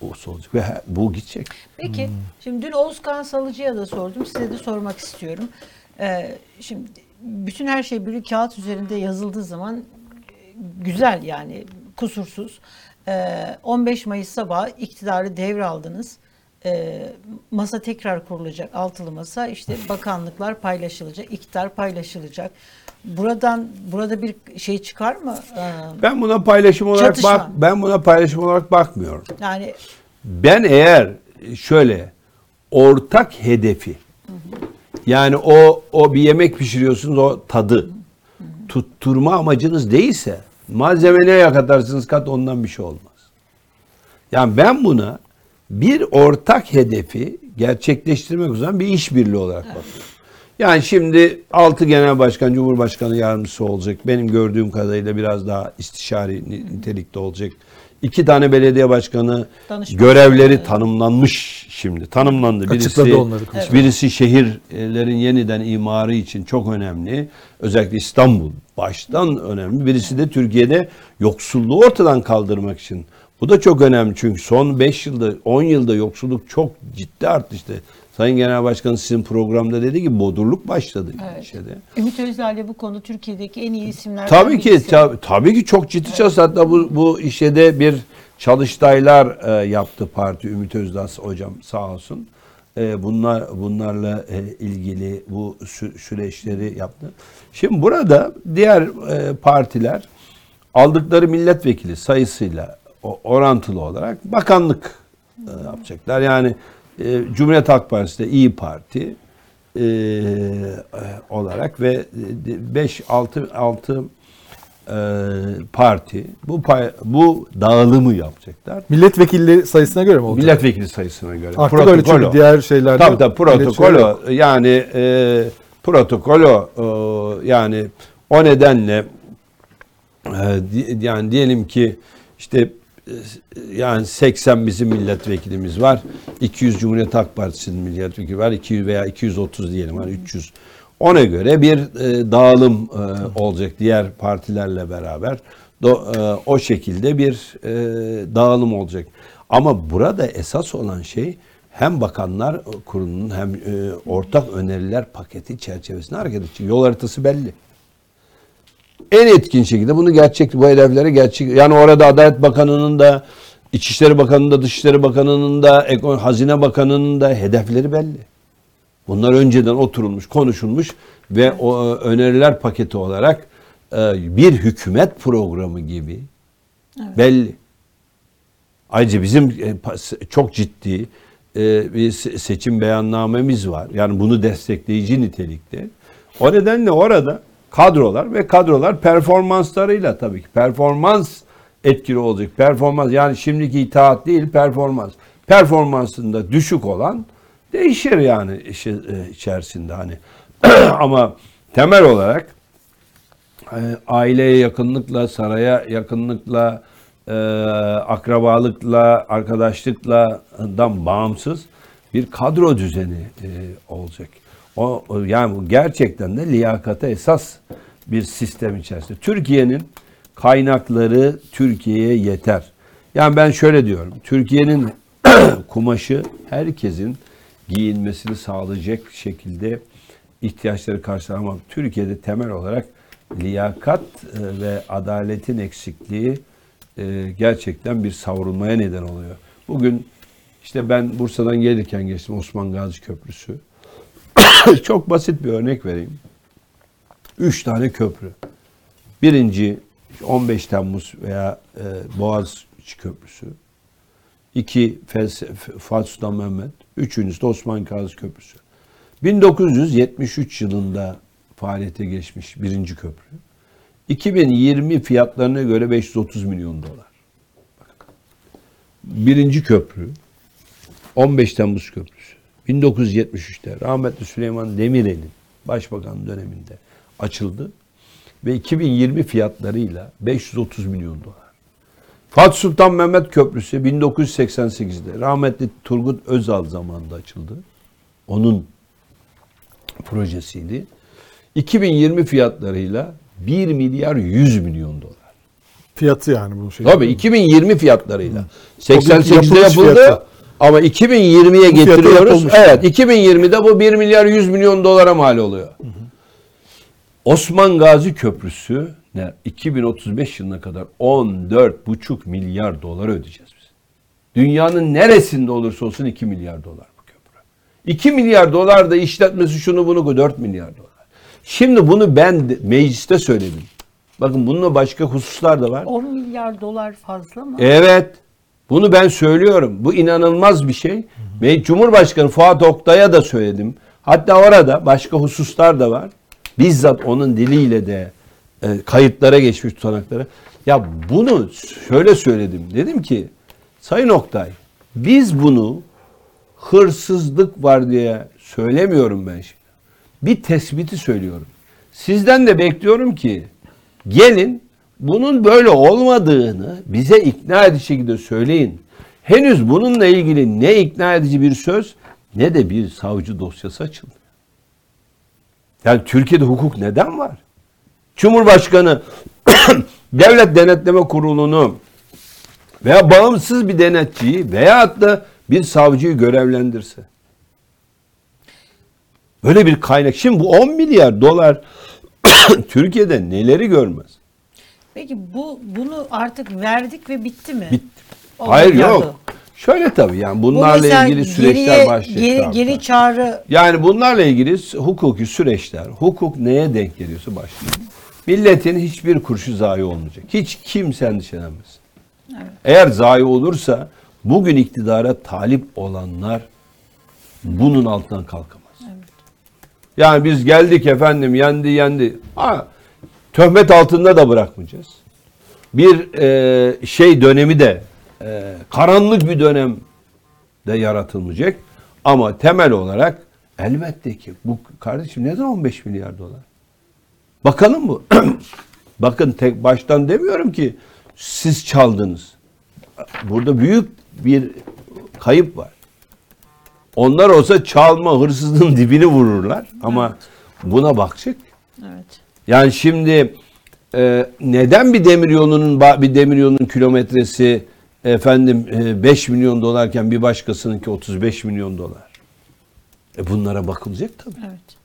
olsa olacak ve bu gidecek. Peki şimdi dün Oğuzkan Salıcı'ya da sordum. Size de sormak istiyorum. Ee, şimdi bütün her şey bir kağıt üzerinde yazıldığı zaman e, güzel yani kusursuz. Ee, 15 Mayıs sabahı iktidarı devraldınız. Ee, masa tekrar kurulacak altılı masa işte bakanlıklar paylaşılacak iktidar paylaşılacak buradan burada bir şey çıkar mı Ee, Ben buna paylaşım olarak Çatışma. bak ben buna paylaşım olarak bakmıyorum. yani Ben eğer şöyle ortak hedefi yani o o bir yemek pişiriyorsunuz o tadı tutturma amacınız değilse malzeme neye katarsınız kat ondan bir şey olmaz. Yani ben buna bir ortak hedefi gerçekleştirmek üzere bir işbirliği olarak bakıyorum. Yani şimdi 6 genel başkan, cumhurbaşkanı yardımcısı olacak. Benim gördüğüm kadarıyla biraz daha istişari ni- nitelikte olacak. İki tane belediye başkanı Danışman. görevleri tanımlanmış şimdi. Tanımlandı. Birisi, Açıkladı onları birisi şehirlerin yeniden imarı için çok önemli. Özellikle İstanbul baştan önemli. Birisi de Türkiye'de yoksulluğu ortadan kaldırmak için. Bu da çok önemli çünkü son 5 yılda 10 yılda yoksulluk çok ciddi arttı işte. Sayın Genel Başkan sizin programda dedi ki bodurluk başladı şeyde. Ümit Özdağ'la bu konu Türkiye'deki en iyi isimlerden Tabii ki birisi. tabii, tabii ki çok ciddi çalıştı. Hatta bu bu işe de bir çalıştaylar e, yaptı parti Ümit Özdağ hocam sağ olsun. E, bunlar bunlarla e, ilgili bu sü- süreçleri yaptı. Şimdi burada diğer e, partiler aldıkları milletvekili sayısıyla orantılı olarak bakanlık e, yapacaklar. Yani e, Cumhuriyet Halk Partisi de İyi Parti e, olarak ve 5 6 6 parti bu pay- bu dağılımı yapacaklar. Milletvekilleri sayısına göre mi olacak? Milletvekili sayısına göre. Artık öyle çünkü diğer şeylerde Tabii tabii protokolo milletvekili- yani e, protokolo e, yani o nedenle e, yani diyelim ki işte e, yani 80 bizim milletvekilimiz var. 200 Cumhuriyet Halk Partisi'nin milletvekili var. 200 veya 230 diyelim var 300. Ona göre bir e, dağılım e, olacak diğer partilerle beraber. Do- e, o şekilde bir e, dağılım olacak. Ama burada esas olan şey hem bakanlar kurulunun hem e, ortak öneriler paketi çerçevesinde hareket edecek. Yol haritası belli en etkin şekilde bunu gerçek bu hedeflere gerçek yani orada Adalet Bakanı'nın da İçişleri Bakanı'nın da Dışişleri Bakanı'nın da Ekon- Hazine Bakanı'nın da hedefleri belli. Bunlar önceden oturulmuş, konuşulmuş ve o e, öneriler paketi olarak e, bir hükümet programı gibi belli. Ayrıca bizim e, çok ciddi bir se- seçim beyannamemiz var. Yani bunu destekleyici nitelikte. O nedenle orada kadrolar ve kadrolar performanslarıyla tabii ki performans etkili olacak. Performans yani şimdiki itaat değil performans. Performansında düşük olan değişir yani işi, e, içerisinde hani. *clears throat* Ama temel olarak e, aileye yakınlıkla, saraya yakınlıkla, e, akrabalıkla, arkadaşlıkla dan bağımsız bir kadro düzeni olacak. O yani gerçekten de liyakata esas bir sistem içerisinde. Türkiye'nin kaynakları Türkiye'ye yeter. Yani ben şöyle diyorum. Türkiye'nin *clears throat* kumaşı herkesin giyinmesini sağlayacak şekilde ihtiyaçları karşılar ama Türkiye'de temel olarak liyakat e, ve adaletin eksikliği e, gerçekten bir savrulmaya neden oluyor. Bugün işte ben Bursa'dan gelirken geçtim Osman Gazi Köprüsü. *coughs* Çok basit bir örnek vereyim. Üç tane köprü. Birinci 15 Temmuz veya e, Boğaziçi Köprüsü. İki Fatih Sultan Mehmet. Üçüncüsü de Osman Gazi Köprüsü. 1973 yılında faaliyete geçmiş birinci köprü. 2020 fiyatlarına göre 530 milyon dolar. Birinci köprü 15 Temmuz Köprüsü. 1973'te rahmetli Süleyman Demirel'in başbakan döneminde açıldı ve 2020 fiyatlarıyla 530 milyon dolar. Fatih Sultan Mehmet Köprüsü 1988'de rahmetli Turgut Özal zamanında açıldı. Onun projesiydi. 2020 fiyatlarıyla 1 milyar 100 milyon dolar. Fiyatı yani bu şey. Tabii 2020 fiyatlarıyla. O günkü 88'de yapılış yapıldı fiyatı. Ama 2020'ye Bu fiyata getiriyoruz. Evet 2020'de bu 1 milyar 100 milyon dolara mal oluyor. Osman Gazi Köprüsü ne 2035 yılına kadar 14,5 milyar dolar ödeyeceğiz biz. Dünyanın neresinde olursa olsun 2 milyar dolar bu köprü. 2 milyar dolar da işletmesi şunu bunu 4 milyar dolar. Şimdi bunu ben mecliste söyledim. Bakın bununla başka hususlar da var. 10 milyar dolar fazla mı? Evet. Bunu ben söylüyorum. Bu inanılmaz bir şey. Ve Cumhurbaşkanı Fuat Oktay'a da söyledim. Hatta orada başka hususlar da var. Bizzat onun diliyle de e, kayıtlara geçmiş tutanaklara. Ya bunu şöyle söyledim. Dedim ki Sayın Oktay biz bunu hırsızlık var diye söylemiyorum ben şimdi. bir tespiti söylüyorum. Sizden de bekliyorum ki gelin bunun böyle olmadığını bize ikna edici şekilde söyleyin. Henüz bununla ilgili ne ikna edici bir söz ne de bir savcı dosyası açıldı. Yani Türkiye'de hukuk neden var? Cumhurbaşkanı *coughs* Devlet Denetleme Kurulu'nu veya bağımsız bir denetçiyi veya da bir savcıyı görevlendirse. Böyle bir kaynak. Şimdi bu 10 milyar dolar *coughs* Türkiye'de neleri görmez? Peki bu bunu artık verdik ve bitti mi? Bitti. O Hayır yok. Şöyle tabii yani Bu bunlarla mesela ilgili süreçler geriye- başlayacak. Geri, geri çağrı Yani bunlarla ilgili hukuki süreçler, hukuk neye denk geliyorsa başlıyor. Milletin hiçbir kurşu zayi olmayacak. Hiç kimse endişelenmesin. Eğer zayi olursa bugün iktidara talip olanlar bunun altından kalkamaz. Yani biz geldik efendim yendi yendi. Ha, töhmet altında da bırakmayacağız. Bir e, şey dönemi de e, karanlık bir dönem de yaratılmayacak. Ama temel olarak elbette ki bu kardeşim neden 15 milyar dolar? Bakalım bu. *clears throat* Bakın tek baştan demiyorum ki siz çaldınız. Burada büyük bir kayıp var. Onlar olsa çalma hırsızlığın dibini vururlar ama buna bakacak. evet. Yani şimdi e, neden bir demir yolunun bir demir yolunun kilometresi efendim e, 5 milyon dolarken bir başkasınınki 35 milyon dolar? E bunlara bakılacak tabii. Evet.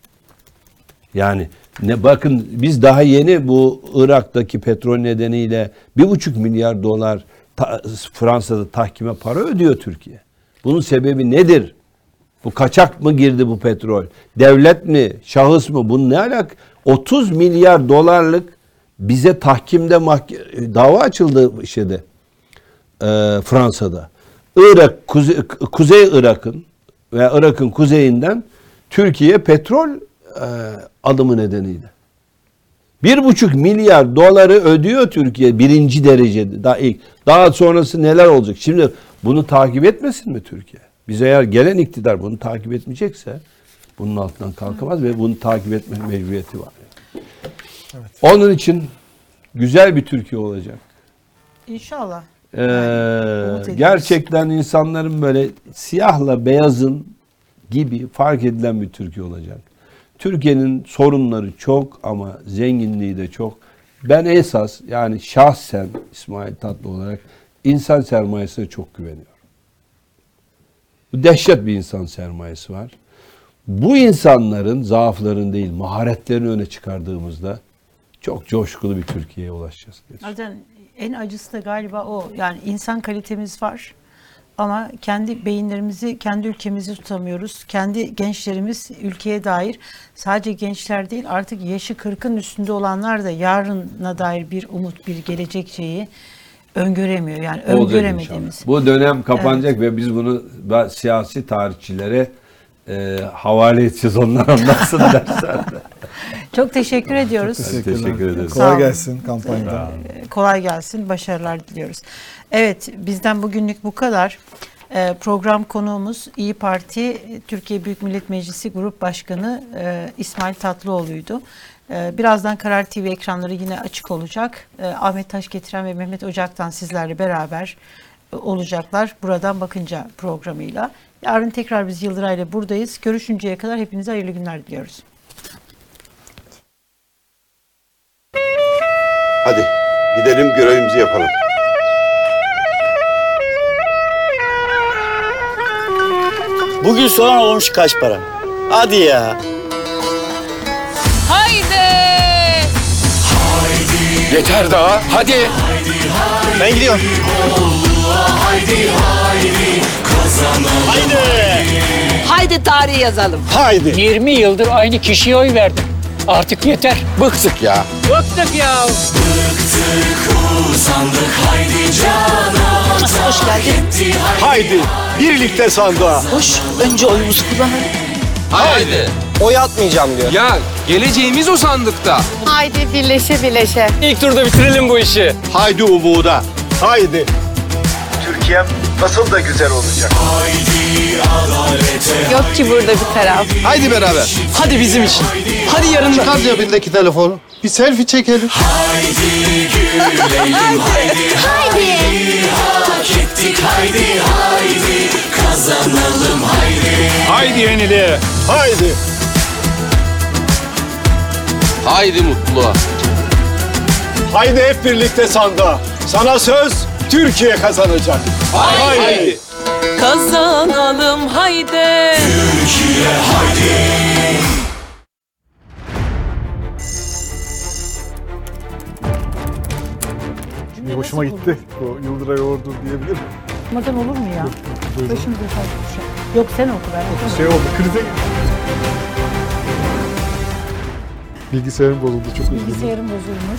Yani ne bakın biz daha yeni bu Irak'taki petrol nedeniyle bir buçuk milyar dolar ta- Fransa'da tahkime para ödüyor Türkiye. Bunun sebebi nedir? Bu kaçak mı girdi bu petrol? Devlet mi? Şahıs mı? Bunun ne alak? 30 milyar dolarlık bize tahkimde mahke- dava açıldı şeyde e, Fransa'da. Irak kuze- Kuzey Irak'ın ve Irak'ın kuzeyinden Türkiye petrol e, alımı nedeniyle. Bir buçuk milyar doları ödüyor Türkiye birinci derecede daha ilk. Daha sonrası neler olacak? Şimdi bunu takip etmesin mi Türkiye? Biz eğer gelen iktidar bunu takip etmeyecekse bunun altından kalkamaz ve bunu takip etme mecburiyeti var. Onun için güzel bir Türkiye olacak. İnşallah. Ee, gerçekten insanların böyle siyahla beyazın gibi fark edilen bir Türkiye olacak. Türkiye'nin sorunları çok ama zenginliği de çok. Ben esas yani şahsen İsmail Tatlı olarak insan sermayesine çok güveniyorum. Dehşet bir insan sermayesi var. Bu insanların zaaflarını değil maharetlerini öne çıkardığımızda çok coşkulu bir Türkiye'ye ulaşacağız. diye Zaten en acısı da galiba o. Yani insan kalitemiz var. Ama kendi beyinlerimizi, kendi ülkemizi tutamıyoruz. Kendi gençlerimiz ülkeye dair sadece gençler değil artık yaşı 40'ın üstünde olanlar da yarına dair bir umut, bir gelecek şeyi öngöremiyor. Yani Olacak öngöremediğimiz. inşallah. Bu dönem kapanacak ve biz bunu siyasi tarihçilere e, havale edeceğiz. Onlar *laughs* anlatsın dersler. Çok teşekkür ediyoruz. Teşekkür ederiz. Kolay gelsin kampanyada. kolay gelsin, başarılar diliyoruz. Evet, bizden bugünlük bu kadar. Ee, program konuğumuz İyi Parti e, Türkiye Büyük Millet Meclisi Grup Başkanı e, İsmail Tatlıoğlu'ydu. Ee, birazdan Karar TV ekranları yine açık olacak. Ee, Ahmet Taş getiren ve Mehmet Ocak'tan sizlerle beraber e, olacaklar. Buradan bakınca programıyla. Yarın tekrar biz Yıldıray'la buradayız. Görüşünceye kadar hepinize hayırlı günler diliyoruz. Hadi gidelim görevimizi yapalım. Bugün soğan olmuş kaç para? Hadi ya. Yeter daha. Hadi. Ben gidiyorum. Haydi. Haydi tarih yazalım. Haydi. 20 yıldır aynı kişiye oy verdim. Artık yeter. Bıktık ya. Bıktık ya. Hoş geldin. Haydi birlikte sandığa. Hoş. Önce oyumuzu kullanalım. Haydi. Oy atmayacağım diyor. Ya geleceğimiz o sandıkta. Haydi birleşe birleşe. İlk turda bitirelim bu işi. Haydi umuda. Haydi. Türkiye nasıl da güzel olacak. Yok ki burada bir taraf. Haydi beraber. Hadi bizim için. Hadi yarın. Çıkar cebindeki telefonu. Bir selfie çekelim. Haydi yeniliğe. Haydi. Haydi mutluluğa. Haydi hep birlikte sandığa. Sana söz Türkiye kazanacak. Haydi. Kazanalım haydi. Bir hoşuma gitti. O Yıldıray Ordu diyebilirim. Olmadan olur mu ya? Başımıza fazla bir şey. Yok sen oku ben. Şey oldu, krize Bilgisayarım bozuldu çok üzüldüm. Bilgisayarım bozulmuş.